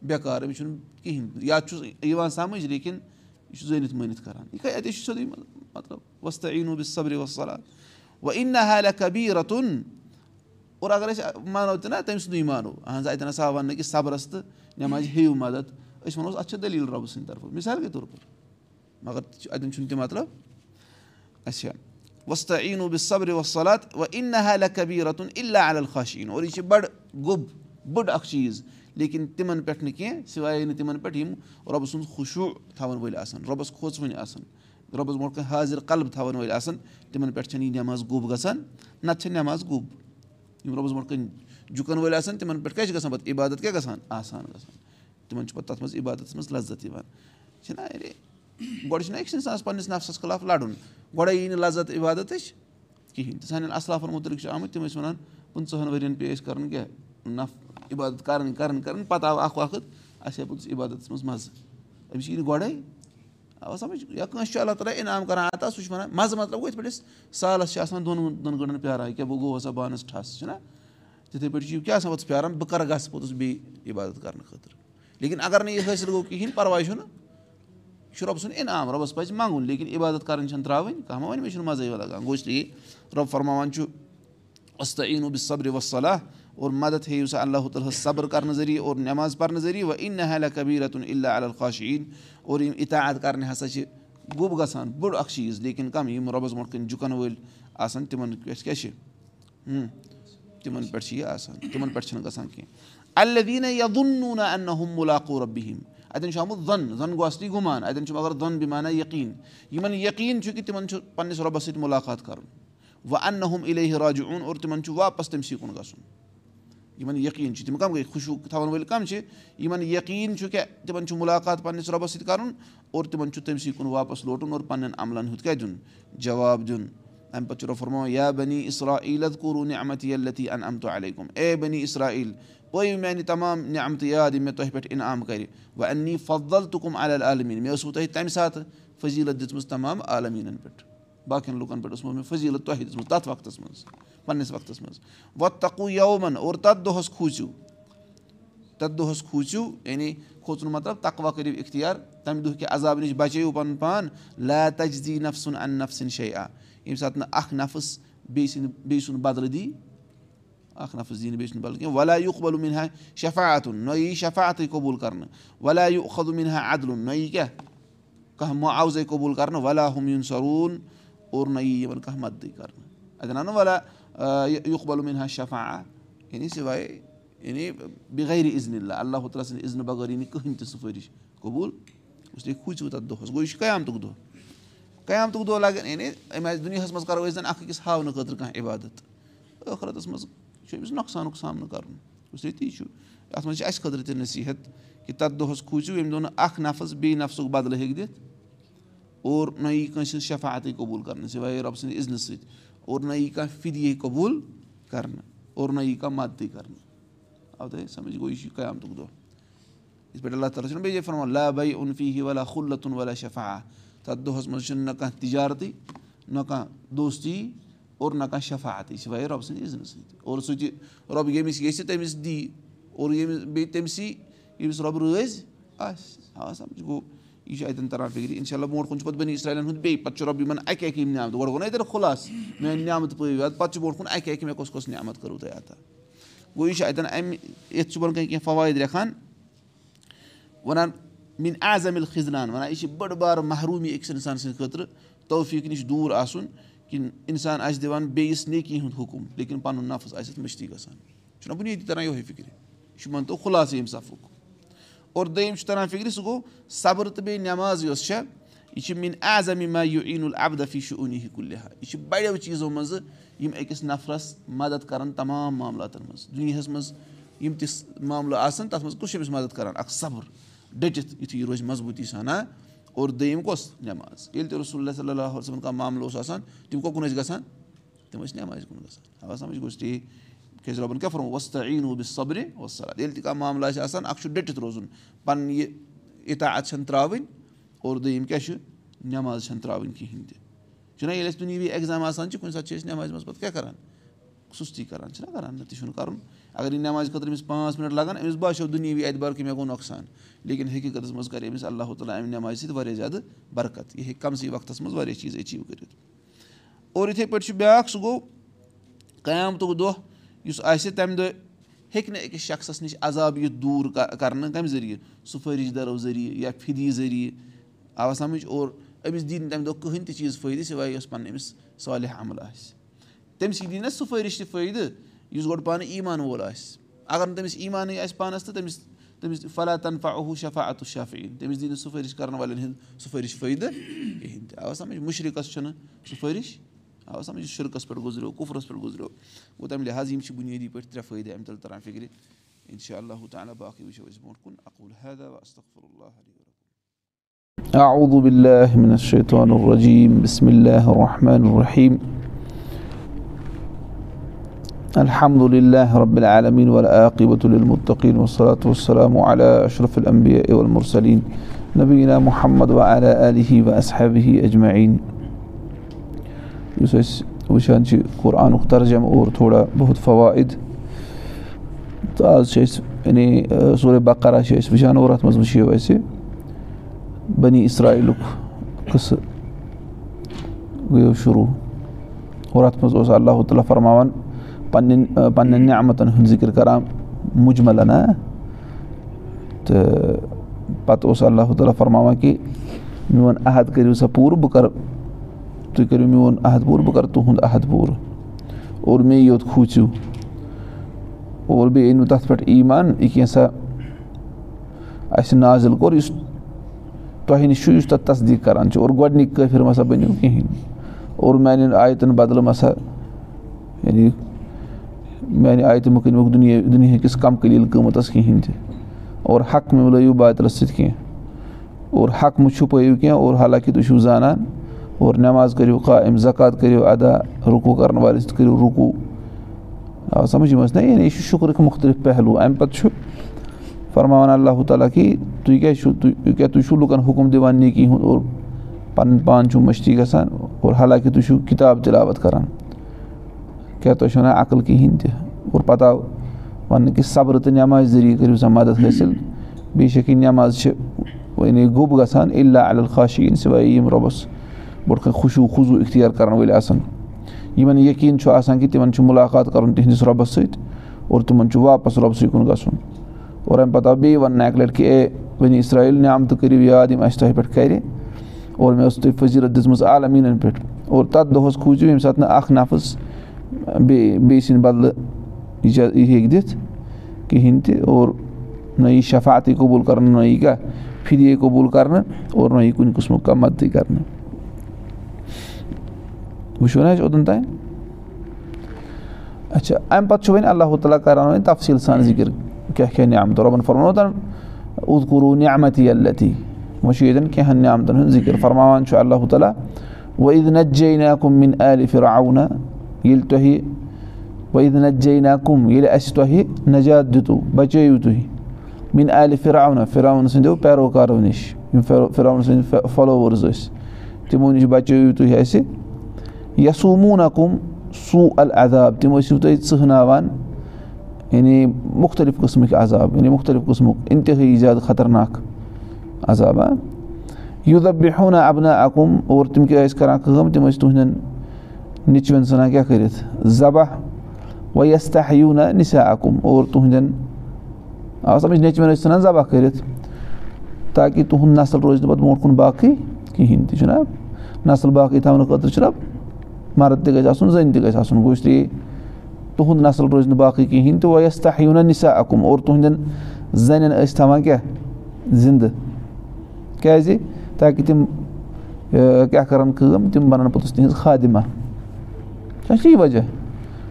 بیکار أمِس چھُنہٕ کِہینۍ۔ یا چھُس یِوان سَمٕجھ لیکِن یہِ چھُ زٲنِتھ مٲنِتھ کران۔ یہِ کیٛاہ اَتے چھُ سیوٚدُے مطلب وۄستہٕ عیٖنو بہِ صبرِ وَسلات نہ حالہ کبیٖر رَتُن اور اگر أسۍ مانو تہِ نہ تٔمۍ سُنٛدُے مانو اہن حظ اَتٮ۪ن ہسا وَننہٕ کہِ صبرس تہٕ نٮ۪مازِ ہیٚیِو مدد أسۍ وَنوس اَتھ چھِ دٔلیٖل رۄبہٕ سٕنٛدِ طرفہٕ مِثال کے طور پر مگر اَتٮ۪ن چھُنہٕ تہِ مطلب اچھا وۄستہٕ عیٖنو بہِ صبرِ وَسلات وۄنۍ اِن نہ حالہ کبیٖر رَتُن اِلا الخاشیٖن اور یہِ چھِ بَڑٕ گوٚب بٔڑ اکھ چیٖز لیکِن تِمن پٮ۪ٹھ نہٕ کیٚنٛہہ سِوایے نہٕ تِمن پٮ۪ٹھ یِم رۄبہٕ سُنٛد خوشوٗ تھاوَن وٲلۍ آسان رۄبَس کھوژوٕنۍ آسان رۄبَس برونٛٹھ کَنۍ حاضِر قلب تھاوَن وٲلۍ آسان تِمن پٮ۪ٹھ چھَنہٕ یہِ نٮ۪ماز گوٚب گژھان نَتہٕ چھےٚ نٮ۪ماز گوٚب یِم رۄبَس برونٛٹھ کَنۍ جُکَن وٲلۍ آسان تِمن پٮ۪ٹھ کیاہ چھِ گژھان پَتہٕ عبادت کیاہ گژھان آسان گژھان تِمن چھُ پَتہٕ تَتھ منٛز عبادتَس منٛز لَزت یِوان چھِنہ گۄڈٕ چھُنہ أکِس اِنسانَس پَنٕنِس نفسَس خٕلاف لَڑُن گۄڈَے یی نہٕ لَزت عبادتٕچ کِہیٖنۍ تہِ سانٮ۪ن اَصلافَن مُتعلِق چھِ آمٕتۍ تِم ٲسۍ وَنان پٕنٛژٕہَن ؤرۍ یَن پیٚیہِ اَسہِ کَرُن کیٛاہ نف عبادت کَرٕنۍ کَرٕنۍ کَرٕنۍ پَتہٕ آو اَکھ وقت اَسہِ ہے پوٚتُس عبادتَس منٛز مَزٕ. أمِس یی نہٕ گۄڈَے سَمٕجھ یا کٲنٛسہِ چھُ اللہ تعالیٰ انعام کَران عطا سُہ چھُ وَنان مَزٕ مطلب گوٚو یِتھ پٲٹھۍ أسۍ سالَس چھِ آسان دۄن دۄن گٲنٛٹَن پیاران ییٚکیٛاہ بہٕ گوٚو سا بانَس ٹھَس چھُنہ تِتھَے پٲٹھۍ چھُ یہِ کیٛاہ آسان پَتہٕ پیاران بہٕ کَرٕ گژھٕ پوٚتُس بیٚیہِ عبادت کَرنہٕ خٲطرٕ لیکِن اگر نہٕ یہِ حٲصِل گوٚو کِہیٖنۍ پَرواے چھُنہٕ یہِ چھُ رۄبہٕ سُنٛد انعام رۄبَس پَزِ منٛگُن لیکِن عبادت کَرٕنۍ چھَنہٕ ترٛاوٕنۍ کانٛہہ مہ وَنہِ مےٚ چھُنہٕ مَزَے لَگان گوٚو اس لیے رۄب فرماوان چھُ بہِ صبرِ وصلاح اور مدد ہیٚیِو سا اللہُ تعالیٰ ہَس صبر کَرنہٕ ذٔریعہٕ اور نٮ۪ماز پَرنہٕ ذٔریعہٕ وۄنۍ اِن نہ حالہ کبیٖرتُن اللہ الخاشیٖن اور یِم اِطاعت کَرنہِ ہسا چھِ گوٚب گژھان بوٚڑ اکھ چیٖز لیکِن کَم یِم رۄبَس برونٛٹھ کَنۍ جُکَن وٲلۍ آسان تِمن کیاہ چھِ؟ تِمن پٮ۪ٹھ چھِ یہِ آسان تِمن پٮ۪ٹھ چھُنہٕ گژھان کینٛہہ۔ الدیٖنہ یدُن انہم مُلاقو ربِہِم اَتؠن چھُ آمُت زَن زَن اَصلی گُمان اَتؠن چھُ مگر دۄن بِمانہ یقیٖن۔ یِمن یقیٖن چھُ کہِ تِمن چھُ پنٕنِس رۄبَس سۭتۍ مُلاقات کَرُن۔ وۄنۍ اَنہم اِلے راجہِ اوٚن اور تِمن چھُ واپَس تٔمۍ سٕے کُن گژھُن یِمن یقیٖن چھُ تِم کَم گٔے خوشوٗ تھاوَن وٲلۍ کَم چھِ یِمن یقیٖن چھُ کیٛاہ تِمن چھُ مُلاقات پنٕنِس رۄبَس سۭتۍ کَرُن اور تِمن چھُ تٔمۍ سٕے کُن واپَس لوٹُن اور پَنٕنٮ۪ن عملن ہُنٛد کیٛاہ دیُن جواب دیُن اَمہِ پَتہٕ چھُ رۄفرما یا بنی اِسرا عیٖلت کوٗروٗ ان امتو علیکُم اے بنی اِسرا عیٖل پٲیِو میانہِ تمام نعمتہٕ یاد یِم مےٚ تۄہہِ پٮ۪ٹھ اِنعام کَرِ وۄنۍ اَننی فضل تُکُم عالمیٖن مےٚ ٲسوٕ تۄہہِ تَمہِ ساتہٕ فضیٖلت دِژمٕژ تمام عالمیٖنن پٮ۪ٹھ باقین لُکن پٮ۪ٹھ اوسمو مےٚ فضیٖلت تۄہہِ دِژمٕژ تَتھ وقتس منٛز پنٕنِس وقتس منٛز. وۄنۍ تقوٗ یومن اور تَتھ دۄہس کھوٗژِو تَتھ دۄہس کھوٗژِو یعنی کھوژُن مطلب تقوا کٔرِو اِختِیار تَمہِ دۄہ کہِ عذاب نِش بَچٲیِو پَنُن پان لا تجدی نفسُن ان نفسِن آ ییٚمہِ ساتہٕ نہٕ اکھ نفس بیٚیہِ سٕنٛدِ بیٚیہِ سُنٛد بدلہٕ دی اکھ نفس دی نہٕ بیٚیہِ سُنٛد بدلہٕ کینٛہہ. ولا یُقبل مِنہا شفاتُن نہ یی شفاتٕے قبوٗل کرنہٕ. ولا مِنہا عدلُن نہ یی کیٛاہ؟ کانٛہہ معاوضے قبوٗل کرنہٕ. ولا ہُم یُن سروٗن اور نہ یی یِمن کانٛہہ مدتٕے کرنہٕ. اَتٮ۪ن آو نہٕ ولا یُقبل مِنہا شفا یعنی سِوے یعنی بغیر عزنِ اللہ اللہ تعالیٰ سٕنٛدِ عزنہٕ بغٲر یی نہٕ کٕہٕنۍ تہِ سُفٲرِش قبوٗل؟ لیے کھوٗژِو تَتھ دۄہَس گوٚو یہِ چھُ قیامتُک دۄہ قیامتُک دۄہ لگان یعنی اَمہِ آسہِ دُنیاہَس منٛز کَرو أسۍ زَن اکھ أکِس ہاونہٕ خٲطرٕ کانٛہہ عبادت. ٲخرَتَس منٛز چھُ أمِس نۄقصانُک سامنہٕ کَرُن اس لیے تی چھُ اَتھ منٛز چھِ اَسہِ خٲطرٕ تہِ نصیٖحت کہِ تَتھ دۄہَس کھوٗژِو ییٚمہِ دۄہ نہٕ اکھ نفس بیٚیہِ نفسُک بدلہٕ ہیٚکہِ دِتھ اور نہ یی کٲنٛسہِ ہٕنٛز شفاتٕے قبوٗل کرنہٕ سِوے رۄبہٕ سٕنٛدِ عزنہٕ سۭتۍ اور نہ یی کانٛہہ فِدے قبوٗل کرنہٕ اور نہ یی کانٛہہ مدتٕے کرنہٕ تۄہہِ سَمجھ گوٚو یہِ چھُ قیامتُک دۄہ یِتھ پٲٹھۍ اللہ تعالیٰ چھُنہ بیٚیہِ فرمان لا بے اُنفی ولا خُلتُن ولا شفا تَتھ دۄہَس منٛز چھُنہٕ نہ کانٛہہ تِجارتٕے نہ کانٛہہ دوستی اور نہ کانٛہہ شفاتٕے سِوے رۄبہٕ سٕنٛدِ عزنہٕ سۭتۍ اور سُہ تہِ رۄب ییٚمِس ییٚژھِ تٔمِس دی اور ییٚمِس بیٚیہِ تٔمسٕے یہِ چھُ اَتؠن تران فِکرِ اِنشاء اللہ برونٛٹھ کُن چھُ پَتہٕ بَنی اسرایلَن ہُنٛد بیٚیہِ پَتہٕ چھُ رۄب یِمن اَکہِ اَکہِ یِم نعمت گۄڈٕ گوٚو نہ اَتٮ۪ن خُلاص میٲنۍ نعمت پٲیِو اَتھ پَتہٕ چھُ برونٛٹھ کُن اَکہِ اَکہِ مےٚ کۄس کۄس نعمت کٔرٕو تۄہہِ عطا۔ گوٚو یہِ چھُ اَتؠن اَمہِ یِتھ چھُ برونٛہہ کَنہِ کینٛہہ فوٲیِد لیکھان وَنان میٲنۍ اعظمِل خِزنان وَنان یہِ چھِ بٔڑ بارٕ محروٗمی أکِس اِنسان سٕنٛدِ خٲطرٕ توفیٖق نِش دوٗر آسُن کہِ اِنسان آسہِ دِوان بیٚیِس نیکی ہُنٛد حُکُم لیکِن پَنُن نفس آسہِ اَتھ مٔشتی گژھان۔ چھُنہ بُنیٲدی تَران یِہوے فِکرِ یہِ چھُ مٲنتو خُلاصہٕ ییٚمہِ صفُک اور دوٚیِم چھُ تَران فِکرِ سُہ گوٚو صبر تہٕ بیٚیہِ نٮ۪ماز یۄس چھےٚ یہِ چھِ میٲنۍ اعظم ما یوٗ عیٖن العبدفی چھُ اوٗنی کُلِہا یہِ چھِ بَڑیو چیٖزو منٛزٕ یِم أکِس نفرَس مدد کَران تمام معاملاتَن منٛز دُنیاہَس منٛز یِم تہِ معاملہٕ آسان تَتھ منٛز کُس چھُ أمِس مدد کَران اَکھ صبر ڈٔٹِتھ یُتھُے روزِ مضبوٗطی سان ہا اور دوٚیِم کۄس نٮ۪ماز ییٚلہِ تہِ رسول اللہ صلی اللہ وسلم کانٛہہ معاملہٕ اوس آسان تِم کۄکُن ٲسۍ گژھان تِم ٲسۍ نٮ۪مازِ کُن گژھان کیازِ رۄبَن کیاہ فوٚرمُت وۄستہٕ عیٖن ووٚبہِ صبرِ وَسلات ییٚلہِ تہِ کانٛہہ معاملہٕ آسہِ آسان اکھ چھُ ڈٔٹِتھ روزُن پَنٕنۍ یہِ اِطاعت چھَنہٕ ترٛاوٕنۍ اور دوٚیِم کیاہ چھُ نٮ۪ماز چھَنہٕ ترٛاوٕنۍ کِہیٖنۍ تہِ چھُنہ ییٚلہِ اَسہِ دُنیٲوی ایٚگزام آسان چھِ کُنہِ ساتہٕ چھِ أسۍ نٮ۪مازِ منٛز پَتہٕ کیاہ کَران سُستی کَران چھِنہ کَران نہ تہِ چھُنہٕ کَرُن اگر یہِ نٮ۪مازِ خٲطرٕ أمِس پانٛژھ مِنٹ لَگان أمِس باسیٚو دُنیٲوی اعتبار کہِ مےٚ گوٚو نۄقصان لیکِن حقیٖقتَس منٛز کَرِ أمِس اللہ تعالیٰ اَمہِ نٮ۪مازِ سۭتۍ واریاہ زیادٕ برکت یہِ ہیٚکہِ کَمسٕے وقتَس منٛز واریاہ چیٖز ایٚچیٖو کٔرِتھ اور یِتھَے پٲٹھۍ چھُ بیٛاکھ سُہ گوٚو قیامتُک دۄہ یُس آسہِ تَمہِ دۄہ ہیٚکہِ نہٕ أکِس شخصَس نِش عذاب یِتھ دوٗر کَرنہٕ کَمہِ ذٔریعہٕ؟ سُفٲرِش دَرو ذٔریعہٕ یا فِدی ذٔریعہٕ؟ آوا سَمٕجھ؟ اور أمِس دی نہٕ تَمہِ دۄہ کٕہٕنۍ تہِ چیٖز فٲیدٕ سِوے یۄس پَنٕنۍ أمِس صالح عمل آسہِ. تٔمۍ سٕے دی نہ سُفٲرِش تہِ فٲیدٕ یُس گۄڈٕ پانہٕ ایٖمان وول آسہِ. اگر نہٕ تٔمِس ایٖمانٕے آسہِ پانَس تہٕ تٔمِس تٔمِس فلا تنفا اہوٗ شفا اَتُ شافیٖن تٔمِس دی نہٕ سُفٲرِش کَرَن والٮ۪ن ہِنٛز سُفٲرِش فٲیدٕ کِہیٖنۍ تہِ. آو سَمٕجھ؟ مُشرِقَس چھُنہٕ سُفٲرِش آو سَمٕجھ شِرکَس پٮ۪ٹھ گُزریو کُفرَس پٮ۪ٹھ گُزریو گوٚو تَمہِ لِحاظ یِم چھِ بُنیٲدی پٲٹھۍ ترٛےٚ فٲیدٕ اَمہِ تَل تَران فِکرِ اِنشاء اللہ تعالیٰ باقٕے وٕچھو أسۍ برونٛٹھ کُن اَکُل حدا وَستغفر اللہ أعوذ بالله من الشيطان الرجيم بسم الله الرحمن الرحيم الحمد لله رب العالمين والعاقبة للمتقين والصلاة والسلام على أشرف الأنبياء والمرسلين نبينا محمد وعلى آله وأصحابه أجمعين یُس أسۍ وٕچھان چھِ قرآنُک ترجم اور تھوڑا بہت فوائد تہٕ آز چھِ أسۍ یعنی سورُے بقرا چھِ أسۍ وٕچھان اور اَتھ منٛز وٕچھِو اَسہِ بنی اسرایلُک قٕصہٕ گٔیو شروٗع اور اَتھ منٛز اوس اللہ تعالیٰ فرماوان پنٕنٮ۪ن پنٕنٮ۪ن نعمتَن ہُنٛد ذِکِر کَران مُجملن تہٕ پَتہٕ اوس اللہ تعالیٰ فرماوان کہِ میون عحد کٔرِو سا پوٗرٕ بہٕ کَرٕ تُہۍ کٔرِو میون عحد پوٗرٕ بہٕ کَرٕ تُہُنٛد عحد پوٗرٕ اور مے یوت کھوٗژِو اور بیٚیہِ أنِو تَتھ پٮ۪ٹھ ایٖمان یہِ کینٛژھا اَسہِ نازِل کوٚر یُس تۄہہِ نِش چھُ یُس تَتھ تصدیٖق کَران چھُ اور گۄڈنِکۍ کٲفِر مَسا بٔنِو کِہیٖنۍ اور میٛانٮ۪ن آیتَن بَدلہٕ مَسا یعنی میٛانہِ آیتہِ مُکٕنِمُک دُنیا دُنہِکِس کَم قلیٖل قۭمَتَس کِہیٖنۍ تہِ اور حق مہٕ مِلٲیِو باتلَس سۭتۍ کینٛہہ اور حق مہٕ چھُپٲیِو کینٛہہ اور حالانکہِ تُہۍ چھُو زانان اور نٮ۪ماز کٔرِو قایِم زکات کٔرِو ادا رُکوٗ کَرَن والٮ۪ن سۭتۍ کٔرِو رُکوٗ آ سَمٕجھ یِم ٲسۍ نہ یعنی یہِ چھُ شُکرٕکۍ مُختٔلِف پہلوٗ۔ اَمہِ پَتہٕ چھُ فرماوان اللہ تعالیٰ کہِ تُہۍ کیٛازِ چھُو تُہۍ کیٛاہ تُہۍ چھُو لُکَن حُکُم دِوان نیکی ہُنٛد اور پَنُن پان چھُو مٔشتی گژھان اور حالانکہِ تُہۍ چھُو کِتاب تِلاوت کَران کیٛاہ تۄہہِ چھُو وَنان عقل کِہیٖنۍ تہِ اور پَتہٕ آو وَننہٕ کہِ صبرٕ تہٕ نٮ۪مازِ ذٔریعہٕ کٔرِو سا مَدد حٲصِل بیٚیہِ چھَکھ یہِ نٮ۪ماز چھِ یعنی گوٚب گژھان اللہ الخاشیٖن سِوایے یِم رۄبَس برونٛٹھ کَنۍ خوشوٗ خوٗضوٗ اِختیار کَرَن وٲلۍ آسان. یِمَن یقیٖن چھُ آسان کہِ تِمَن چھُ مُلاقات کَرُن تِہنٛدِس رۄبَس سۭتۍ اور تِمَن چھُ واپَس رۄبسٕے کُن گژھُن اور اَمہِ پَتہٕ آو بیٚیہِ وَننہٕ اَکہِ لَٹہِ کہِ اے ؤنی اِسرایل نعمتہٕ کٔرِو یاد یِم اَسہِ تۄہہِ پٮ۪ٹھ کَرِ اور مےٚ ٲس تۄہہِ فٔضیٖرت دِژمٕژ عالمیٖنَن پٮ۪ٹھ اور تَتھ دۄہَس کھوٗژِو ییٚمہِ ساتہٕ نہٕ اَکھ نَفٕس بیٚیہِ بیٚیہِ سٕنٛدِ بَدلہٕ یہِ یہِ ہیٚکہِ دِتھ کِہیٖنۍ تہِ اور نہ یی شفاتے قبوٗل کَرنہٕ نہ یی کانٛہہ فِرے قبوٗل کَرنہٕ اور نہ یی کُنہِ قٕسمُک کانٛہہ مَدتٕے کَرنہٕ وٕچھو نہ اَسہِ اوٚتَن تانۍ اچھا اَمہِ پَتہٕ چھُ وۄنۍ اللہ تعالیٰ کَران وۄنۍ تفصیٖل سان ذِکِر کیٛاہ کیٛاہ نعمتہٕ رۄبَن فرمو تَن اُدکوٗروٗ نعمتی اللتی وۄنۍ چھُ ییٚتٮ۪ن کینٛہہ ہَن نعمتَن ہُنٛد ذِکِر فرماوان چھُ اللہ تعالیٰ وعید نجے نا کُم مِن عالہِ فِراونا ییٚلہِ تۄہہِ وعید نجے نا کُم ییٚلہِ اَسہِ تۄہہِ نجات دِتوٗ بَچٲیِو تُہۍ مِن عالہِ فِراونا فِراوُن سٕنٛدیو پیروکارو نِش یِم فِراوُن سٕنٛدۍ فالووٲرٕز ٲسۍ تِمو نِش بَچٲیِو تُہۍ اَسہِ یسوٗموٗنا کُم سوٗ العذاب تِم ٲسِو تُہۍ ژٕہناوان یعنی مُختٔلِف قٕسمٕکۍ عذاب یعنی مُختٔلِف قٕسمُک اِنتِہٲیی زیادٕ خطرناک عذاب ہا یوٗتاہ بِہونا اَبنا اکُم اور تِم کیٛاہ ٲسۍ کَران کٲم تِم ٲسۍ تُہنٛدٮ۪ن نیٚچوٮ۪ن ژھٕنان کیٛاہ کٔرِتھ ذبح ویستاہ یوٗنا نِسا اکُم اور تُہنٛدٮ۪ن آ سَمٕجھ نیٚچوٮ۪ن ٲسۍ ژھٕنان ذبح کٔرِتھ تاکہِ تُہُنٛد نسل روزِ نہٕ پَتہٕ برونٛٹھ کُن باقٕے کِہیٖنۍ تہِ چھُنہ نسل باقٕے تھاونہٕ خٲطرٕ چھُنہ مَرٕد تہِ گژھِ آسُن زٔنۍ تہِ گژھِ آسُن گوٚو اِسلیے تُہُنٛد نسل روزِ نہٕ باقٕے کِہیٖنۍ تہٕ ویستاہ یوٗنا نِسا اکُم اور تُہنٛدٮ۪ن زَنٮ۪ن ٲسۍ تھاوان کیٛاہ زِندٕ کیٛازِ تاکہِ تِم کیٛاہ کَرَن کٲم تِم بَنَن پوٚتُس تِہِنٛز خادِمہ کیٛاہ چھِ یہِ وجہ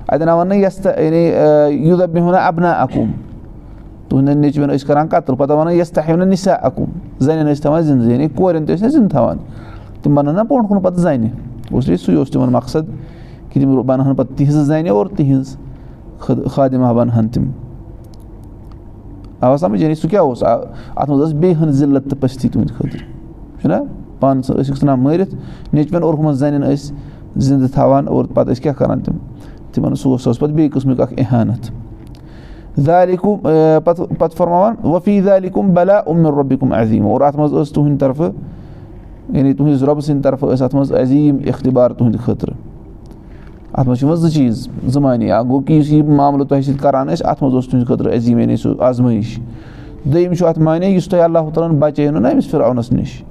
اَتٮ۪ن آو وَننہٕ یَس تہٕ یعنی یوٗتاہ بیٚہونا اَبنا اَکُم تُہنٛدٮ۪ن نیٚچوٮ۪ن ٲسۍ کَران کَتٕر پَتہٕ آو وَنان یَس تہِ ہیٚو نہٕ نِسا اَکُم زَنٮ۪ن ٲسۍ تھاوان زِندٕ یعنی کورٮ۪ن تہِ ٲسۍ نہ زِندٕ تھاوان تِم بَنَن نہ برونٛٹھ کُن پَتہٕ زَنہِ اوس سُے اوس تِمَن مقصد کہِ تِم بَنہٕ ہن پَتہٕ تِہنٛزٕ زَنہِ اور تِہِنٛز خادِمہ بَنہٕ ہن تِم آوا سَمٕجھ یعنی سُہ کیٛاہ اوس اَتھ منٛز ٲس بیٚیہِ ہن ضِلت تہٕ پٔستی تُہٕنٛدِ خٲطرٕ چھُنہ پانہٕ ٲسِکھ ژھٕنان مٲرِتھ نیٚچوٮ۪ن اور ہُمَن زَنٮ۪ن ٲسۍ زِندٕ تھاوان اور پَتہٕ ٲسۍ کیٛاہ کَران تِم تِمَن سُہ اوس سُہ اوس پَتہٕ بیٚیہِ قٕسمُک اَکھ احانت دالِکُم پَتہٕ پَتہٕ فرماوان وفیٖد دالِکُم بلا عُمر رۄبِکُم عظیٖم. اور اَتھ منٛز ٲس تُہٕنٛدِ طرفہٕ یعنی تُہٕنٛدِس رۄبہٕ سٕنٛدِ طرفہٕ ٲسۍ اَتھ منٛز عظیٖم اختبار تُہٕنٛدِ خٲطرٕ اَتھ منٛز چھِ یِوان زٕ چیٖز؟ زٕ معنی اَکھ گوٚو کہِ یُس یہِ معاملہٕ تۄہہِ سۭتۍ کَران ٲسۍ اَتھ منٛز اوس تُہٕنٛدِ خٲطرٕ عظیٖم یعنی سُہ آزمٲیش دوٚیِم چھُ اَتھ معنی یُس تۄہہِ اللہ تعالیٰ ہَن بَچٲیو نہ أمِس فِراونَس نِش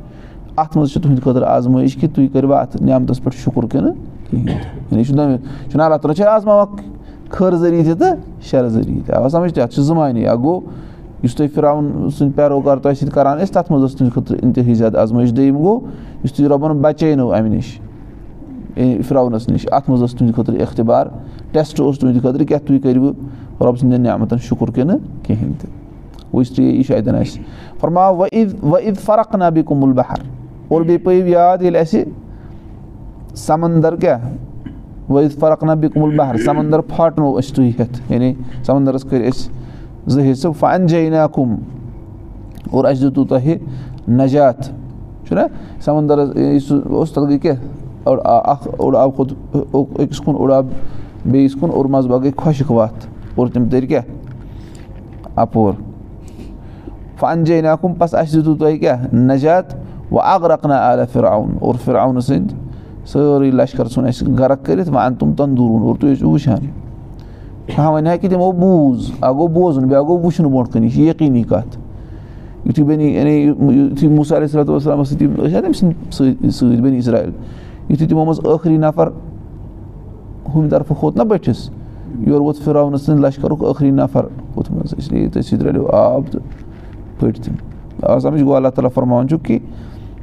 اَتھ منٛز چھِ تُہٕنٛدِ خٲطرٕ آزمٲیش کہِ تُہۍ کٔرِوا اَتھ نعمتَس پٮ۪ٹھ شُکُر کِنہٕ کِہیٖنۍ چھُنہ اللہ تعالیٰ چھِ آزماوان خٲر ذٔریعہٕ تہِ تہٕ شَرٕ ذٔریعہٕ تہِ آو سَمٕجھ تہِ اَتھ چھِ زٕ معنی اَکھ گوٚو یُس تۄہہِ فِراوُن سٕنٛدۍ پیروکار تۄہہِ سۭتۍ کَران ٲسۍ تَتھ منٛز ٲس تُہٕنٛدِ خٲطرٕ اِنتِہٲیی زیادٕ آزمٲیش دوٚیِم گوٚو یُس تُہۍ رۄبَن بَچٲینو اَمہِ نِش فِراونَس نِش اَتھ منٛز ٲس تُہٕنٛدِ خٲطرٕ اختبار ٹٮ۪سٹ اوس تُہٕنٛدِ خٲطرٕ کیٛاہ تُہۍ کٔرِو رۄب سٕنٛدٮ۪ن نعمتَن شُکُر کِنہٕ کِہیٖنۍ تہِ وٕچھ یہِ چھُ اَتٮ۪ن اَسہِ وعید وعید فرق نبی کُمُل بہر اور بیٚیہِ پٲیِو یاد ییٚلہِ اَسہِ سَمنٛدر کیٛاہ وعید فرق نبی کُمُل بہر سَمنٛدر پھاٹنو أسۍ تُہۍ ہٮ۪تھ یعنی سَمنٛدرَس کٔرۍ أسۍ زٕ حِصہٕ فن جینا کُم اور اَسہِ دِتوٗ تۄہہِ نجات چھُنہ سَمنٛدرَس گٔے کیٛاہ اَکھ اوٚڑ آب کھوٚت أکِس کُن اوٚڑ آب بیٚیِس کُن اور منٛزٕ باغ گٔے خۄشِک وَتھ اور تِم تٔرۍ کیٛاہ اَپور فن جینا کُم پَتہٕ اَسہِ دِتوٗ تۄہہِ کیٛاہ نجات اکھ رَقنا عالیٰ فِراوُن اور فِراونہٕ سٕنٛدۍ سٲرٕے لَشکَر ژھُن اَسہِ گرَکھ کٔرِتھ وۄنۍ اَن ہاں وۄنۍ ہا کہِ تِمو بوٗز اَکھ گوٚو بوزُن بیٛاکھ گوٚو وٕچھُن برونٛٹھ کَنہِ یہِ چھِ یقیٖنی کَتھ یُتھُے بَنی یعنی یُتھُے وَسلامَس سۭتۍ ٲسۍ ہا تٔمۍ سٕنٛدۍ سۭتۍ سۭتۍ بٔنی اسرایل یُتھُے تِمو منٛز ٲخری نفر ہُمہِ طرفہٕ کھوٚت نہ بٔٹھِس یورٕ ووت فِراونہٕ سٕنٛدِ لشکرُک ٲخری نفر. ہُتھ منٛز اِسلیے تٔتھۍ سۭتۍ رَلیو آب تہٕ پھٔٹۍ تِم آ سَمجھ گوٚو اللہ تعالیٰ فرماوان چھُکھ کہِ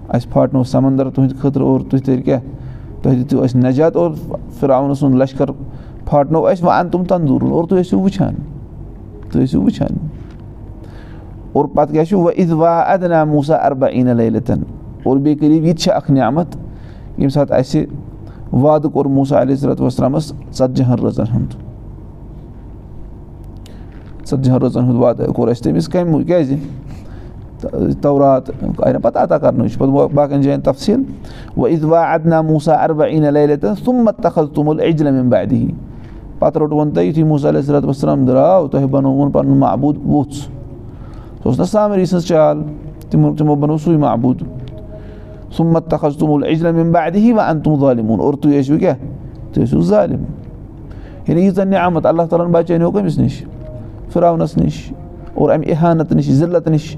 اَسہِ پھاٹنو سمنٛدر تُہٕنٛدِ خٲطرٕ اور تُہۍ تیٚلہِ کیٛاہ تۄہہِ دِتِو اَسہِ نجات اور فِراونہٕ سُنٛد لشکر پھاٹنو اَسہِ وۄنۍ اَن تِم تندوٗرُن اور تُہۍ ٲسِو وٕچھان تُہۍ ٲسِو وٕچھان اور پَتہٕ کیٛاہ چھُ وَ اِد وا اَدنا موٗسا اَربا عیٖن لَتن اور بیٚیہِ کٔرِو یہِ تہِ چھِ اَکھ نعمت ییٚمہِ ساتہٕ اَسہِ وعدٕ کوٚر موٗسا علیہ صلاتُ وسلامَس ژَتجِہَن رٲژَن ہُنٛد ژَتجِہَن رٲژَن ہُنٛد وعدٕ کوٚر اَسہِ تٔمِس کَمہِ کیٛازِ تورات آیہِ نہ پَتہٕ عطا چھُ پَتہٕ باقٕیَن جایَن تفصیٖل وَ اِد وا اَدنا موٗسا اَربا عیٖن لَتن سُمت تخل توٚمُل بادی پَتہٕ روٚٹوُن تۄہہِ یُتھُے موٗسا علیہ صلاتُ وسلام درٛاو تۄہہِ بَنووُن پَنُن محبوٗد ووٚژھ سُہ اوس نہ سامری سٕنٛز چال تِمو تِمو بَنوو سُے محبوٗد سُمت تخل توٚمُل اِجلم اَمہِ بادی وَ اَن تِم ظالموٗن اور تُہۍ ٲسِو کیٛاہ تُہۍ ٲسِو ظالِم یعنی ییٖژاہ نعمت اللہ تعالیٰ ہَن بَچٲنیو کٔمِس نِش فِراونَس نِش اور اَمہِ اِحانت نِش ضِلعت نِش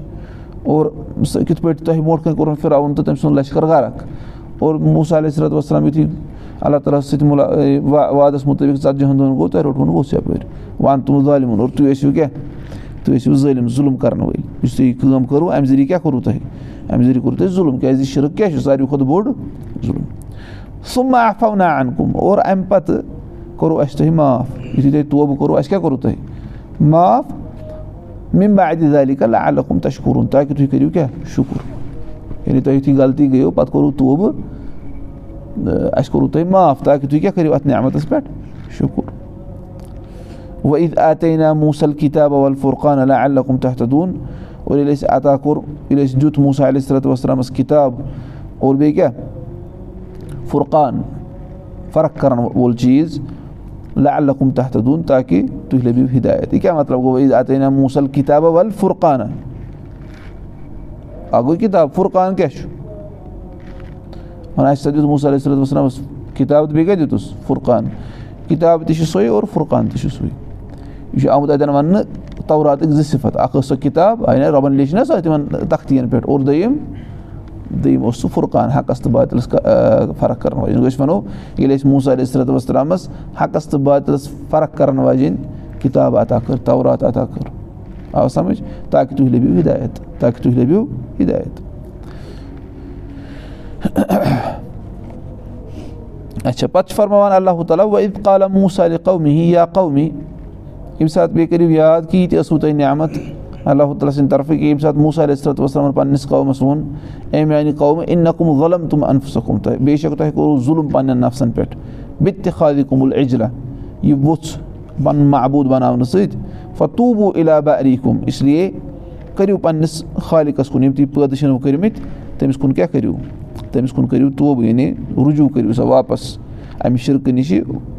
اور سُہ کِتھ پٲٹھۍ تۄہہِ برونٛٹھ کَنۍ کوٚرُن فِراوُن تہٕ تٔمۍ سُنٛد لشکر غرق اور علیہ صلات وسلام یُتھُے اللہ تعالیٰ ہَس سۭتۍ مُلا وادَس مُطٲبِق ژَتجِہَن دۄہَن گوٚو تۄہہِ روٚٹوُن ووٚژھ یَپٲرۍ وَن تِم ظٲلِمُن اور تُہۍ ٲسِو کیٛاہ تُہۍ ٲسِو ظٲلِم ظُلم کَرَن وٲلۍ یُس تُہۍ یہِ کٲم کٔرٕو اَمہِ ذٔریعہٕ کیٛاہ کوٚروٕ تۄہہِ اَمہِ ذٔریعہٕ کوٚروٕ تۄہہِ ظُلم کیٛازِ یہِ شِرک کیٛاہ چھُ ساروی کھۄتہٕ بوٚڑ ظُلم سُما آفو نا اَن کُم اور اَمہِ پَتہٕ کوٚروٕ اَسہِ تۄہہِ معاف یُتھُے تۄہہِ توبہٕ کوٚروٕ اَسہِ کیٛاہ کوٚروٕ تۄہہِ معاف مِمبا اَدِ ذالی کَل عالکُم تَشکوٗرُن تاکہِ تُہۍ کٔرِو کیٛاہ شُکُر یعنی تۄہہِ یُتھُے غلطی گٔیو پَتہٕ کوٚروٕ توبہٕ اَسہِ کوٚروٕ تۄہہِ معاف تاکہِ تُہۍ کیٛاہ کٔرِو اَتھ نعمتَس پٮ۪ٹھ شُکُر وۄنۍ اِد آتے نا موٗسل کِتاب ول فُرقان اللہ علیکُم تحت دوٗن اور ییٚلہِ اَسہِ عطا کوٚر ییٚلہِ اَسہِ دیُت موٗسا علیہ صلات وسلامَس کِتاب اور بیٚیہِ کیٛاہ فُرقان فرق کَرَن وول چیٖز لعلکُم تحت دوٗن تاکہِ تُہۍ لٔبِو ہِدایت یہِ کیٛاہ مطلب گوٚو عیٖد آتے نا موٗسل کِتابہ ول فُرقانہ اَکھ گوٚو کِتاب فُرقان کیٛاہ چھُ وَنان اَسہِ ہسا دیُت علیہ صلات وسلامَس کِتاب تہٕ بیٚیہِ کیٛاہ دِتُس فُرقان کِتاب تہِ چھِ سۄے اور فُرقان تہِ چھُ سُے یہِ چھُ آمُت اَتٮ۪ن وَننہٕ توراتٕکۍ زٕ صِفت اَکھ ٲس سۄ کِتاب آیہِ رۄبَن لیٚچھ نہ سۄ تِمَن تختیٖیَن پٮ۪ٹھ اور دوٚیِم دوٚیِم اوس سُہ فُرقان حقَس تہٕ باتِلَس فرق کَرَن واجیٚنۍ أسۍ وَنو ییٚلہِ أسۍ موٗسا علیہ صلات وسلامَس حقَس تہٕ باتِلَس فرق کَرَن واجیٚنۍ کِتاب عطا کٔر تورات عطا کٔر آو سَمٕجھ تاکہِ تُہۍ لٔبِو ہِدایت تاکہِ تُہۍ لٔبِو ہِدایت اچھا پَتہٕ چھُ فرماوان اللہ تعالیٰ وَ اِد قالہ موٗسا علی قومی یا قومی ییٚمہِ ساتہٕ بیٚیہِ کٔرِو یاد کہِ یہِ تہِ ٲسوٕ تۄہہِ نعمت اللہ تعالیٰ سٕنٛدِ طرفہٕ کہِ ییٚمہِ ساتہٕ موٗسا علیہ صلات وسلامَن پنٛنِس قومَس ووٚن اے میٛانہِ قومہٕ اِن نقم غلم تِم انفسکُم تۄہہِ بے شک تۄہہِ کوٚروٕ ظُلم پنٛنٮ۪ن نفسَن پٮ۪ٹھ بِتہِ تہِ خالِ کُمُل اِجلا یہِ ووٚژھ پَنُن محبوٗد بَناونہٕ سۭتۍ فتوٗبوٗ عِلابا علی کُم اِسلیے کٔرِو پنٛنِس خالِقَس کُن یِم تُہۍ پٲدٕ چھِنو کٔرمٕتۍ تٔمِس کُن کیٛاہ کٔرِو تٔمِس کُن کٔرِو توبہٕ یعنی رُجوٗع کٔرِو سا واپَس اَمہِ شِرکہٕ نِش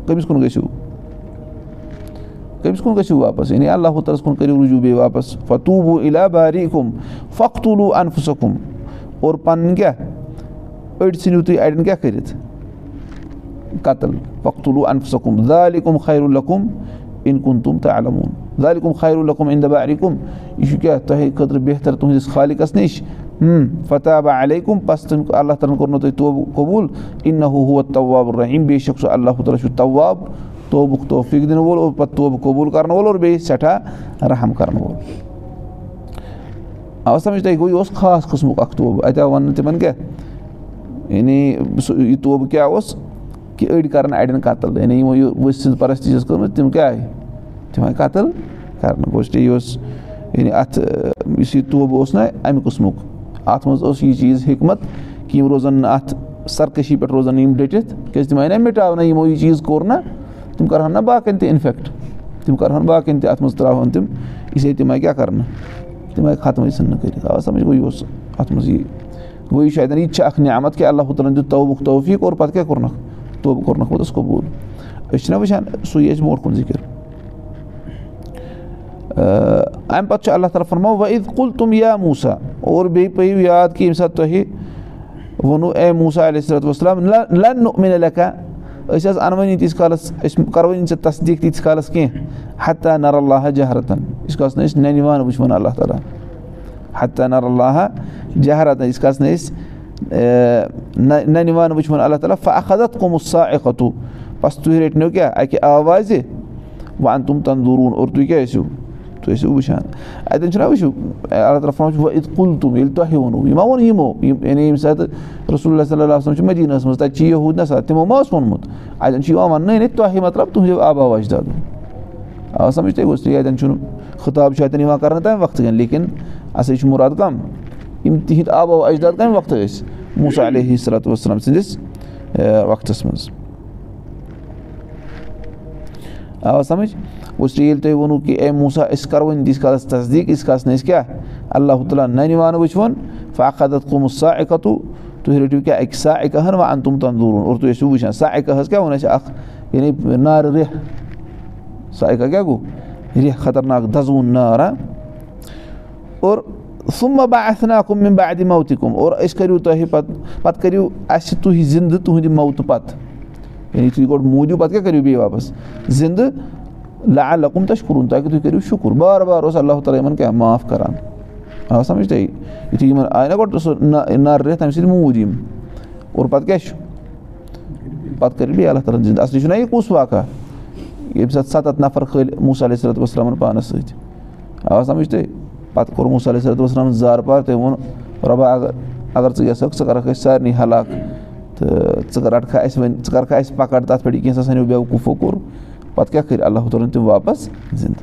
کٔمِس کُن گٔژھِو کٔمِس کُن گٔژھِو واپَس یعنی اللہ تعالیٰ ہَس کُن کٔرِو رُجوٗع بیٚیہِ واپَس. فتوٗبوٗ عِلا باری کُم فختوٗلوٗ اَنفُسکُم اور پَنٕنۍ کیٛاہ أڑۍ ژھٕنِو تُہۍ اَڑٮ۪ن کیٛاہ کٔرِتھ قتٕل فختوٗلوٗ اَنفُسکُم دالِکُم خیرُالکُم اِن کُن تُم تہٕ علموٗن دالِکُم خیرُالکُم اِن دَبا علی کُم یہِ چھُ کیٛاہ تۄہہِ خٲطرٕ بہتر تُہٕنٛدِس خالِقَس نِش فتابا علیکُم پَس تٔمۍ اللہ تعالیٰ ہَن کوٚرمُت تۄہہِ توبہٕ قبوٗل اِن نہ ہُہ طواب بے شک سُہ اللہ تعالیٰ چھُ طواب توبُک توفیٖق دِنہٕ وول اور پَتہٕ توبہٕ قبوٗل کَرَن وول اور بیٚیہِ سٮ۪ٹھاہ رحم کَرَن وول اَوا سَمجھ تۄہہِ گوٚو یہِ اوس خاص قٕسمُک اَکھ توبہٕ اَتہِ آو وَننہٕ تِمَن کیٛاہ یعنی سُہ یہِ توبہٕ کیٛاہ اوس کہِ أڑۍ کَرَن اَڑٮ۪ن قتٕل یعنی یِمو یہِ ؤسۍ سٕنٛز پَرستی چھَس کٔرمٕژ تِم کیٛاہ آیہِ تِم آیہِ قتٕل کَرنہٕ گوٚو یہِ اوس یعنی اَتھ یُس یہِ توبہٕ اوس نہ اَمہِ قٕسمُک اَتھ منٛز اوس یہِ چیٖز حکمت کہِ یِم روزَن نہٕ اَتھ سرکٔشی پٮ۪ٹھ روزَن نہٕ یِم ڈٔٹِتھ کیٛازِ تِم آیہِ نہ مِٹاونہٕ یِمو یہِ چیٖز کوٚر نہ تِم کَرہَن نہ باقٕیَن تہِ اِنفٮ۪کٹ تِم کَرہَن باقٕیَن تہِ اَتھ منٛز ترٛاوہَن تِم اِسلیے تِم آیہِ کیٛاہ کَرنہٕ؟ تِم آیہِ ختمٕے ژھٕننہٕ کٔرِتھ۔ آ سَمجھ گوٚو یہِ اوس اَتھ منٛز یہِ۔ گوٚو یہِ چھُ اَتٮ۪ن یہِ تہِ چھِ اَکھ نعمت کہِ اللہ تعالیٰ دیُت توبُک توفیٖق اور پَتہٕ کیٛاہ کوٚرنَکھ؟ توبہٕ کوٚرنَکھ پوٚتُس قبوٗل۔ أسۍ چھِنہ وٕچھان سُے اَسہِ برونٛٹھ کُن ذِکِر اَمہِ پَتہٕ چھُ اللہ تعالیٰ فرماو وَ عید کُل تِم یا موٗسا اور بیٚیہِ پٲیِو یاد کہِ ییٚمہِ ساتہٕ تۄہہِ ووٚنوٗ اے موٗسا علیہ صلات وسلام لَن مِنہِ لیکھا أسۍ حظ اَنوٲنی تیٖتِس کالَس أسۍ کَروٲنی ژےٚ تصدیٖق تیٖتِس کالَس کینٛہہ حتہ نَر اللہ جہرتَن یُس کالَس نہٕ أسۍ نَنہِ وانہٕ وٕچھون اللہ تعالیٰ حتہ نَر اللہ جہرتَن یِتِس کالَس نہٕ أسۍ نَنہِ وٕچھون اللہ تعالیٰ فخت قومُت سا اقتوٗ بَس تُہۍ رٔٹنو کیٛاہ اَکہِ آوازِ وَن تِم تَندوٗروٗن اور تُہۍ کیٛاہ ٲسِو تُہۍ ٲسِو وٕچھان اَتٮ۪ن چھُنہ وٕچھِو اللہ تعالیٰ اِتھ کُل تُم ییٚلہِ تۄہہِ ووٚنوُ یہِ ما ووٚن یِمو یِم یعنی ییٚمہِ ساتہٕ رسول اللہ صلی اللہ وسلم چھُ مدیٖنَس منٛز تَتہِ چھِ یہوٗد نہ تِمو ما اوس ووٚنمُت اَتٮ۪ن چھُ یِوان وَننہٕ ہے تۄہہِ مطلب تُہنٛدیو آبا اجدادو آ سَمٕجھ تۄہہِ گوٚژھ تُہۍ اَتٮ۪ن چھُنہٕ خطاب چھُ اَتٮ۪ن یِوان کَرنہٕ تَمہِ وقتہٕ کٮ۪ن لیکِن اَسے چھُ مُراد کَم یِم تِہِنٛدۍ آبا اجداد کَمہِ وقتہٕ ٲسۍ موسا علیہ صلاتُ وسلم سٕنٛدِس وقتَس منٛز آ سَمٕجھ گوٚژھ ییٚلہِ تۄہہِ ووٚنوُ کہِ اے موسا أسۍ کَرو وۄنۍ تیٖتِس کالَس تصدیٖق ییٖتِس کالَس نہٕ أسۍ کیٛاہ اللہ تعالیٰ نَنہِ وانہٕ وٕچھوُن فاقت قومُت سا اِکتوٗ تُہۍ رٔٹِو کیٛاہ اَکہِ سا اِکہن وَ اَن تِم تنٛدوٗرُن اور تُہۍ ٲسِو وٕچھان سا اِکہ حظ کیٛاہ ووٚن اَسہِ اَکھ یعنی نارٕ رٮ۪ح سا اِکہ کیٛاہ گوٚو رٮ۪ح خطرناک دَزوُن نار ہا اور سُمہ با اَتھنا کُم یِم با اَدِ موتہِ کُم اور أسۍ کٔرِو تۄہہِ پَتہٕ پَتہٕ کٔرِو اَسہِ تُہۍ زِندٕ تُہٕنٛدِ موتہٕ پَتہٕ یعنی تُہۍ گۄڈٕ موٗدِو پَتہٕ کیٛاہ کٔرِو بیٚیہِ واپَس زِندٕ لا لَکُم تَشکُرُن تاکہِ تُہۍ کٔرِو شُکُر. بار بار اوس اللہ تعالیٰ یِمَن کیٛاہ معاف کَران آ سَمٕجھ تۄہہِ یُتھُے یِمَن آے نہ گۄڈٕ سُہ نَر رٮ۪تھ تَمہِ سۭتۍ موٗدۍ یِم اور پَتہٕ کیٛاہ چھُ پَتہٕ کٔرِو بیٚیہِ اللہ تعالیٰ ہَن زِندٕ اَصلی چھُنہ یہِ کُس واقعہ ییٚمہِ ساتہٕ سَتَتھ نَفر کھٲلۍ موسا علیہ صلاتُ وسلامَن پانَس سۭتۍ آ سَمٕجھ تُہۍ پَتہٕ کوٚر موسا علیہ صلاتُ وسلامَن زار پار تٔمۍ ووٚن رۄبا اگر اگر ژٕ یَژھکھ ژٕ کَرَکھ أسۍ سارنٕے ہلاک تہٕ ژٕ رَٹکھا اَسہِ وۄنۍ ژٕ کَرکھا اَسہِ پَکڑ تَتھ پٮ۪ٹھ یہِ کینٛژھا سانیو بیوقوٗفو کوٚر پَتہٕ کیٛاہ کٔرۍ اللہ تعالیٰ ہَن تِم واپَس زِندٕ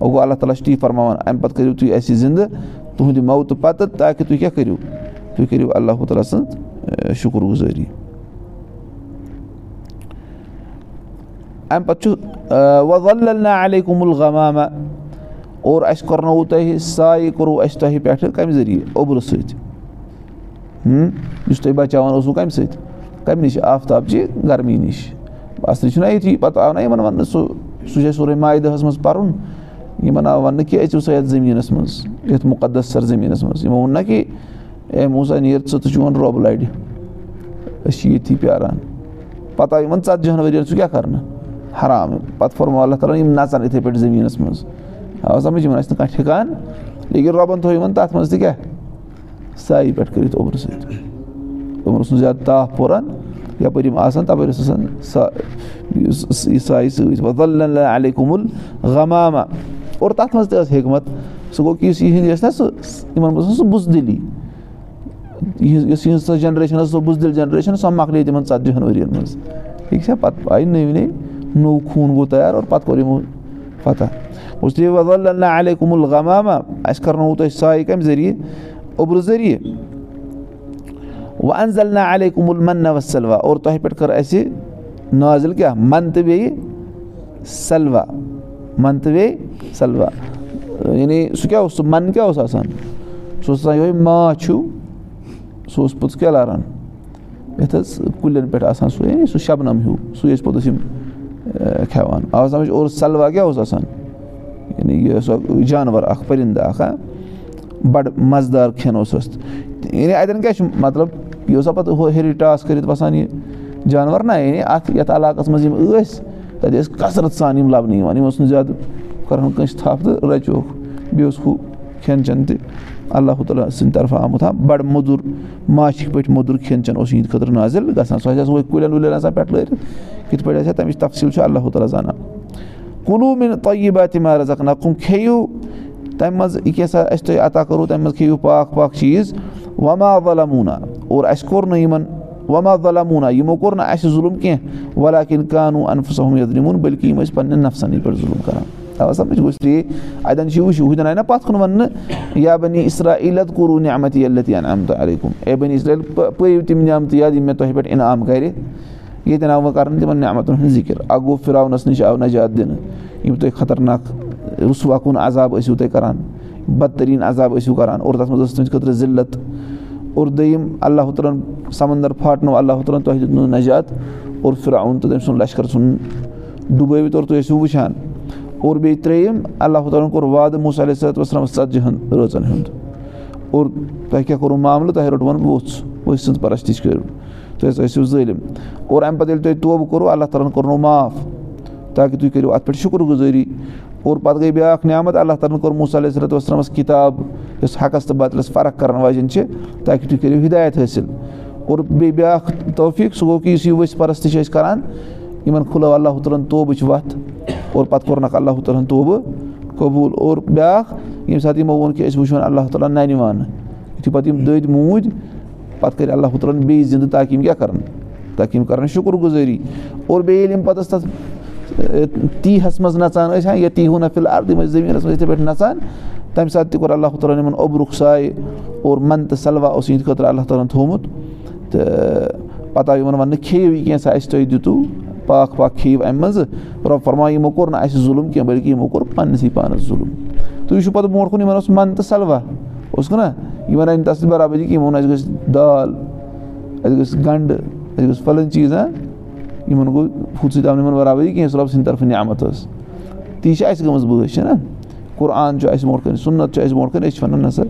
وۄنۍ گوٚو اللہ تعالیٰ چھُ تی فرماوان اَمہِ پَتہٕ کٔرِو تُہۍ اَسہِ زِندٕ تُہُنٛدِ موتہٕ پَتہٕ تاکہِ تُہۍ کیٛاہ کٔرِو تُہۍ کٔرِو اللہ تعالیٰ سٕنٛز شُکُر گُزٲری اَمہِ پَتہٕ چھُ علیکُم الغمامہ اور اَسہِ کوٚرنووُ تۄہہِ سایہِ کوٚروُ اَسہِ تۄہہِ پٮ۪ٹھٕ کَمہِ ذٔریعہٕ اوٚبرٕ سۭتۍ یُس تۄہہِ بَچاوان اوسوُ کَمہِ سۭتۍ کَمہِ نِش آفتابچہِ گرمی نِش اَصلی چھُنہ یُتھُے پَتہٕ آو نہ یِمَن وَننہٕ سُہ سُہ چھِ اَسہِ سورُے مایدَہَس منٛز پَرُن یِمَن آو وَننہٕ کہِ أژِو سا یَتھ زٔمیٖنَس منٛز یَتھ مُقدس سَر زٔمیٖنَس منٛز یِمو ووٚن نہ کہِ اے موسا نیر ژٕ تہٕ چون رۄب لَڑِ أسۍ چھِ ییٚتھی پیاران پَتہٕ آو یِمَن ژَتجِہَن ؤرۍ یَن سُہ کیٛاہ کَرنہٕ حرام پَتہٕ فرمو اللہ تعالیٰ یِم نَژَن یِتھَے پٲٹھۍ زٔمیٖنَس منٛز آ سَمٕجھ یِمَن آسہِ نہٕ کانٛہہ ٹھِکان لیکِن رۄبَن تھوٚو یِمَن تَتھ منٛز تہِ کیٛاہ سایہِ پٮ۪ٹھ کٔرِتھ اوٚبرٕ سۭتۍ یِمَن اوس نہٕ زیادٕ تاپھ پوران یَپٲرۍ یِم آسان تَپٲرۍ اوس آسان سایہِ سۭتۍ وَللہ علیکُم الغمامہ اور تَتھ منٛز تہِ ٲس حکمت سُہ گوٚو کہِ یُس یِہِنٛدۍ ٲسۍ نہ سُہ یِمَن سُہ بُزدِلی یۄس یِہٕنٛز سۄ جَنریشَن ٲس سۄ بُزدِل جَنریشَن سۄ مۄکلے تِمَن ژَتجِہَن ؤرِیَن منٛز ٹھیٖک چھا پَتہٕ آیہِ نٔوۍ نٔوۍ نوٚو خوٗن گوٚو تیار اور پَتہٕ کوٚر یِمو پَتہ وَللہ علیکُم الغمامہ اَسہِ کَرنووُ تۄہہِ سایہِ کَمہِ ذٔریعہٕ اوٚبرٕ ذٔریعہٕ وۄنۍ اَنزَل علیکُم المنہ وسلوا اور تۄہہِ پٮ۪ٹھ کٔر اَسہِ نازِل کیٛاہ مَن تہٕ بیٚیہِ سَلوا مَن تہٕ بیٚیہِ سَلوا یعنی سُہ کیٛاہ اوس سُہ مَن کیٛاہ اوس آسان سُہ اوس آسان یِہوٚے ماچھ ہیوٗ سُہ اوس پوٚتُس کیٛاہ لاران. یَتھ حظ کُلٮ۪ن پٮ۪ٹھ آسان سُہ یعنی سُہ شَبنَم ہیوٗ سُے ٲسۍ پوٚتُس یِم کھٮ۪وان آو سَمٕجھ اور سَلوا کیٛاہ اوس آسان یعنی یہِ سۄ جانوَر اَکھ پٔرِندٕ اَکھ ہا بَڑٕ مَزٕدار کھٮ۪ن اوس یعنی اَتٮ۪ن کیٛاہ چھُ مطلب یہِ اوسا پَتہٕ ہُہ ٹاس کٔرِتھ وَسان یہِ جانوَر نہ یعنی اَتھ یَتھ علاقَس منٛز یِم ٲسۍ تَتہِ ٲسۍ کثرت سان یِم لَبنہٕ یِوان یِم اوس نہٕ زیادٕ کَرہون کٲنٛسہِ تھَپھ تہٕ رَچوکھ بیٚیہِ اوس ہُہ کھٮ۪ن چٮ۪ن تہِ اللہ تعالیٰ سٕنٛدِ طرفہٕ آمُت ہا بَڑٕ موٚدُر ماچھِ پٲٹھۍ موٚدُر کھٮ۪ن چٮ۪ن اوس یِہِنٛدِ خٲطرٕ نازِل گژھان سُہ آسہِ آسان کُلٮ۪ن وُلٮ۪ن آسان پٮ۪ٹھ لٲرِتھ کِتھ پٲٹھۍ آسہِ ہا تَمِچ تفصیٖل چھُ اللہ تعالیٰ زانان کُنوُہ مِنٹ تۄہہِ باتہِ مہراز اکھ نَقُم کھیٚیِو تَمہِ منٛز یہِ کیٛاہ سا اَسہِ تۄہہِ عطا کوٚروٗ تَمہِ منٛز کھیٚیِو پاک چیٖز۔ وَما وَلموٗنا اور اَسہِ کوٚر نہٕ یِمَن وَما وَلموٗنا یِمو کوٚر نہٕ اَسہِ ظُلُم کینٛہہ۔ وَلا کِن قانوٗ اَنفُسم یدرِمُن بٔلکہِ یِم ٲسۍ پَنٕنٮ۪ن نفسَنٕے پٮ۪ٹھ ظُلُم کَران۔ ٹھیٖک اَتٮ۪ن چھِ وٕچھِو ہُتٮ۪ن آیہِ نہ پَتھ کُن وَننہٕ یا بَنی اِسرا عیٖلت کوٚروٗ نعمت علیکُم اے بَنی اِسرا پٲیِو تِم نعمتہٕ یاد یِم مےٚ تۄہہِ پٮ۪ٹھ اِنعام کَرِ۔ ییٚتٮ۪ن آو وۄنۍ کَرنہٕ تِمَن نعمتَن ہُنٛد ذِکِر۔ اَکھ گوٚو فِراونَس نِش آو نجات دِنہٕ۔ یِم تۄہہِ خطرناک رُسوا کُن عذاب ٲسِو تُہۍ کَران بدتریٖن عذاب ٲسِو کَران اور تَتھ منٛز ٲس تُہٕنٛدِ خٲطرٕ ذِلت اور دوٚیِم اللہ ہَن سَمنٛدر پھاٹنو اللہ ہَن تۄہہِ دیُتنو نجات. اور فِراوُن تہٕ تٔمۍ سُنٛد لشکر ژھُن ڈُبٲوِتھ اور تُہۍ ٲسِو وٕچھان اور بیٚیہِ ترٛیٚیِم اللہ تعالیٰ ہَن کوٚر وعدٕ موسا علیہ صلاتُ وسلامَس ژَتجِہَن رٲژَن ہُنٛد اور تۄہہِ کیٛاہ کوٚروٕ معاملہٕ تۄہہِ روٚٹوُن ووٚژھ ؤژھۍ سٕنٛز پَرَستِش کٔرِو تُہۍ ہَسا ٲسِو ظٲلِم اور اَمہِ پَتہٕ ییٚلہِ تۄہہِ توبہٕ کوٚروٕ اللہ تعالیٰ ہَن کوٚرنو معاف تاکہِ تُہۍ کٔرِو اَتھ پٮ۪ٹھ شُکُر گُزٲری اور پَتہٕ گٔے بیٛاکھ نعمت اللہ تعالیٰ ہَن کوٚر موسا علیہ صلاتُ وسلامَس کِتاب یۄس حقَس تہٕ بدلَس فرق کَرَن واجیٚنۍ چھِ تاکہِ تُہۍ کٔرِو ہِدایت حٲصِل اور بیٚیہِ بیٛاکھ توفیٖق سُہ گوٚو کہِ یُس یہِ ؤسۍ پَرست چھِ أسۍ کَران یِمَن کھُلٲو اللہُ تعالٰی ہَن توبٕچ وَتھ اور پَتہٕ کوٚرنَکھ اللہُ تعالٰی ہَن توبہٕ قبوٗل اور بیٛاکھ ییٚمہِ ساتہٕ یِمو ووٚن کہِ أسۍ وٕچھون اللہ تعالیٰ نَنہِ وانہٕ یُتھُے پَتہٕ یِم دٔدۍ موٗدۍ پَتہٕ کٔرۍ اللہُ تعالٰی ہَن بیٚیہِ زِندٕ تاکہِ یِم کیٛاہ کَرَن تاکہِ یِم کَرَن شُکُر گُزٲری اور بیٚیہِ ییٚلہِ یِم پَتہٕ تَتھ تیٖہَس منٛز نَژان ٲسۍ ہا یا تیٖہُن فِلحال یِم ٲسۍ زٔمیٖنَس منٛز یِتھَے پٲٹھۍ نَژان تَمہِ ساتہٕ تہِ کوٚر اللہُ تعالٰی ہَن یِمَن اوٚبرُک سایہِ اور مَن تہٕ سَلوا اوس یِہِنٛدِ خٲطرٕ اللہ تعالیٰ ہَن تھوٚمُت۔ تہٕ پَتہٕ آو یِمَن وَننہٕ کھیٚیِو یہِ کینٛژھا اَسہِ تۄہہِ دِتوٗ پاک پاک کھیٚیِو اَمہِ منٛزٕ۔ رۄب فرما یِمو کوٚر نہٕ اَسہِ ظُلُم کینٛہہ بٔلکہِ یِمو کوٚر پنٛنِسٕے پانَس ظُلُم۔ تُہۍ وٕچھِو پَتہٕ برونٛٹھ کُن یِمَن اوس مَن تہٕ سَلوا اوس نا یِمَن آیہِ نہٕ تَتھ سۭتۍ برابٔدی کینٛہہ یِمو ووٚن اَسہِ گٔژھ دال اَسہِ گٔژھ گَنٛڈٕ اَسہِ گٔژھ پھلٲنۍ چیٖز ہا یِمَن گوٚو ہُتھ سۭتۍ آو نہٕ یِمَن برابٔدی کینٛہہ یۄس رۄب سٕنٛدِ طرفہٕ نعمت ٲس تی چھِ اَسہِ گٔمٕژ بٲش چھَنا قُرآن چھُ اَسہِ برونٛٹھ کَنۍ سُنت چھُ اَسہِ برونٛٹھ کَنۍ أسۍ چھِ وَنان نسا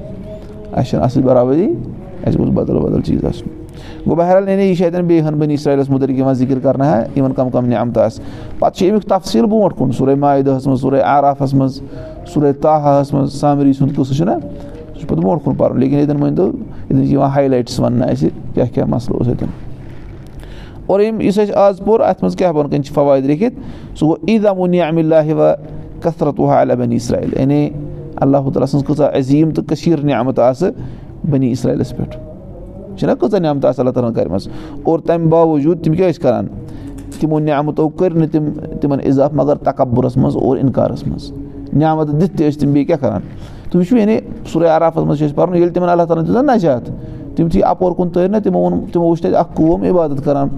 اَسہِ چھَنہٕ اَتھ سۭتۍ برابٔدی اَسہِ گوٚژھ بدل بدل چیٖز آسُن گوٚو بہرحال یعنی یہِ چھِ اَتٮ۪ن بیٚیہِ ہن بٔنی اسرٲیلَس مُتعلِق یِوان ذِکِر کَرنہٕ ہا یِمَن کَم کَم نعمتہٕ آسہِ پَتہٕ چھِ اَمیُک تفصیٖل برونٛٹھ کُن سورُے مایدہَس منٛز سورُے آرافَس منٛز سورُے تاہَس منٛز سامری سُنٛد قٕصہٕ چھُنہ سُہ چھُ پَتہٕ برونٛٹھ کُن پَرُن لیکِن ییٚتٮ۪ن مٲنۍتو ییٚتٮ۪ن چھِ یِوان ہاے لایٹٕس وَننہٕ اَسہِ کیٛاہ کیٛاہ مَسلہٕ اوس اَتٮ۪ن اور یِم یُس اَسہِ آز پوٚر اَتھ منٛز کیٛاہ بۄن کَنۍ چھِ فوٲیِد لیکھِتھ سُہ گوٚو عیٖدا وُنہِ اَمہِ اللہ وَ کثرت وُ علیٰ بنی اسرایل یعنی اللہُ تعالیٰ سٕنٛز کۭژاہ عظیٖم تہٕ کٔشیٖر نعمت آسہٕ بنی اسرایلَس پٮ۪ٹھ۔ چھِنہ کۭژاہ نعمتہٕ آسہٕ اللہ تعالیٰ ہَن کَرِمَژٕ؟ اور تَمہِ باوجوٗد تِم کیٛاہ ٲسۍ کَران؟ تِمو نعمتو کٔرۍ نہٕ تِم تِمَن اِضافہٕ مگر تَکبُرَس منٛز اور اِنکارَس منٛز۔ نعمت دِتھ تہِ ٲسۍ تِم بیٚیہِ کیٛاہ کَران؟ تُہۍ وٕچھِو یعنی سورُے عرافَس منٛز چھِ أسۍ پَرُن ییٚلہِ تِمَن اللہ تعالیٰ ہَن دِژ نجات تِم یُتھُے اَپور کُن تٲرۍ نہ تِمو ووٚن تِمو وٕچھ تَتہِ اَکھ قوم عبادت کَران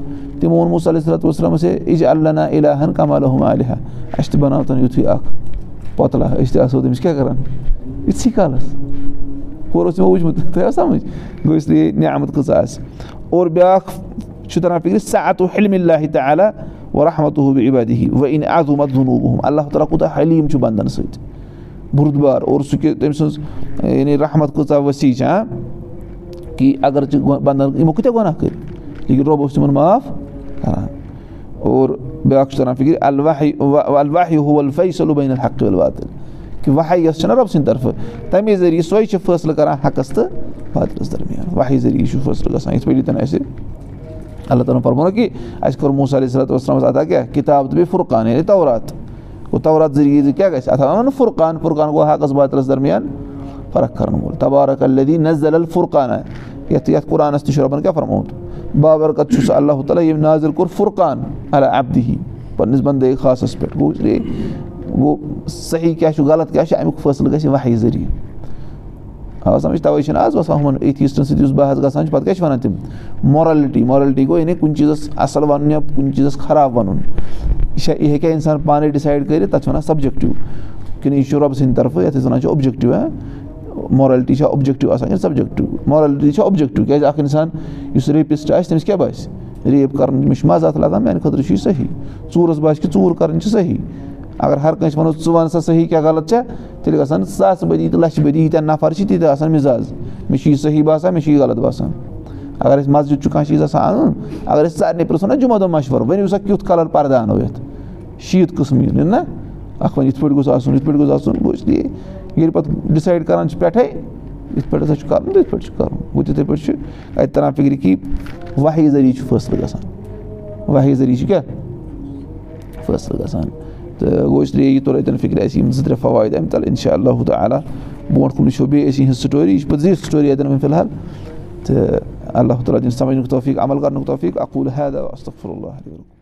تِمو ووٚن موسا علیہ صلاتُ وسلامَس ہے یہِ چھِ اللہ علیٰ کَمالہُم علیہ اَسہِ تہِ بَناو تَن یُتھُے اَکھ پۄتلا أسۍ تہِ آسو تٔمِس کیٛاہ کَران یِتھسٕے کالَس ہورٕ اوس تِمو وٕچھمُت تۄہہِ سَمٕجھ نعمت کۭژاہ آسہِ اور بیٛاکھ چھُ تَران اللہ تعالیٰ کوٗتاہ حلیٖم چھُ بنٛدَن سۭتۍ بُردبار اور سُہ کہِ تٔمۍ سٕنٛز یعنی رحمت کۭژاہ ؤسیٖع کہِ اگر ژٕ بنٛدَن یِمو کۭتیاہ گۄناہ کٔرۍ لیکِن رۄب اوس تِمَن معاف اور بیٛاکھ چھُ تَران فِکرِ الواحِ ہُوَل فیصلُبین الحق الواتِل کہِ وَہے یۄس چھَنہ رۄب سٕنٛدِ طرفہٕ تَمے ذٔریعہٕ سۄے چھِ فٲصلہٕ کَران حقَس تہٕ بادلَس درمیان. وَہے ذٔریعہٕ چھُ فٲصلہٕ گژھان یِتھ پٲٹھۍ اَسہِ اللہ تعالیٰ ہَن فرمو کہِ اَسہِ علیہ صلاتُ وسلامَس ادا کیٛاہ کِتاب تہٕ بیٚیہِ فُرقان یعنی تورات. گوٚو تورات ذٔریعہٕ کیٛاہ گژھِ اَتھ وَنان فُرقان فُرقان گوٚو حقَس بادلَس درمیان. فرق کَرَن وول تبارک الدی نزل الفُرقانہ یَتھ یَتھ قرآنَس تہِ چھُ رۄبَن کیٛاہ فرمومُت بابرکت چھُ سُہ اللہ تعالیٰ ییٚمۍ ناظِر کوٚر فُرقان اَبدی پنٛنِس بنٛدے خاصَس پٮ۪ٹھ گوٚو گوٚو صحیح کیٛاہ چھُ غلط کیٛاہ چھُ اَمیُک فٲصلہٕ گژھِ وحی ذٔریعہٕ آ سَمٕجھ تَوَے چھِنہٕ آز وَسان ہُمَن ایتھیٖسٹَن سۭتۍ یُس بحث گژھان چھُ پَتہٕ کیٛاہ چھِ وَنان تِم مورَلٹی مورَلٹی گوٚو یعنی کُنہِ چیٖزَس اَصٕل وَنُن یا کُنہِ چیٖزَس خراب وَنُن یہِ چھا یہِ ہیٚکہِ اِنسان پانَے ڈِسایڈ کٔرِتھ تَتھ چھِ وَنان سَبجَکٹِو کِنہٕ یہِ چھُ رۄبہٕ سٕنٛدِ طرفہٕ یَتھ أسۍ وَنان چھِ اوٚبجَکٹِو ہا مورَلٹی چھا اوٚبجَکٹِو آسان کِنہٕ سَبجَکٹِو مورَلٹی چھا اوٚبجَکٹِو کیٛازِ اَکھ اِنسان یُس ریپِسٹ آسہِ تٔمِس کیٛاہ باسہِ ریپ کَرُن تٔمِس چھُ مَزٕ اَتھ لَگان میٛانہِ خٲطرٕ چھُ یہِ صحیح ژوٗرَس باسہِ کہِ ژوٗر کَرٕنۍ چھِ صحیح اگر ہر کٲنٛسہِ وَنو ژٕ وَن سا صحیح کیٛاہ غلط چھےٚ تیٚلہِ گژھان ساسہٕ بٔدی تہٕ لَچھِ بٔدی ییٖتیٛاہ نَفر چھِ تیٖتیٛاہ آسان مِزاز مےٚ چھُ یہِ صحیح باسان مےٚ چھُ یہِ غلط باسان اگر اَسہِ مَسجِد چھُ کانٛہہ چیٖز آسان اَنُن اگر أسۍ سارنٕے پرٛژھو نہ جُمعہ دۄہ مَشوَرٕ ؤنِو سا کیُتھ کَلَر پَردٕ اَنو یَتھ شیٖت قٕسٕم یُن نہ اَکھ وَنہِ یِتھ پٲٹھۍ گوٚژھ آسُن یِتھ پٲٹھۍ گوٚژھ آسُن اس لیے ییٚلہِ پَتہٕ ڈِسایڈ کَران چھِ پٮ۪ٹھَے یِتھ پٲٹھۍ ہَسا چھُ کَرُن تہٕ یِتھ پٲٹھۍ چھُ کَرُن۔ گوٚو تِتھَے پٲٹھۍ چھُ اَتہِ تَران فِکرِ کہِ وحی ذٔریعہٕ چھُ فٲصلہٕ گژھان۔ وحی ذٔریعہٕ چھُ کیٛاہ؟ فٲصلہٕ گژھان۔ تہٕ گوٚو لیے یہِ توٚر اَتٮ۪ن فِکرِ اَسہِ یِم زٕ ترٛےٚ فوٲیِد اَمہِ تَل اِنشاء اللہ تعالیٰ۔ برونٛٹھ کُن وٕچھو بیٚیہِ أسۍ یِہٕنٛز سٹوری یہِ چھِ پَتہٕ زِٹھ سٹوری اَتٮ۪ن وۄنۍ فِلحال۔ تہٕ اللہ تعالیٰ دِنۍ سَمجھنُک توفیٖق عمل کَرنُک توفیٖق۔ اَکوٗل حید استغفر اللہ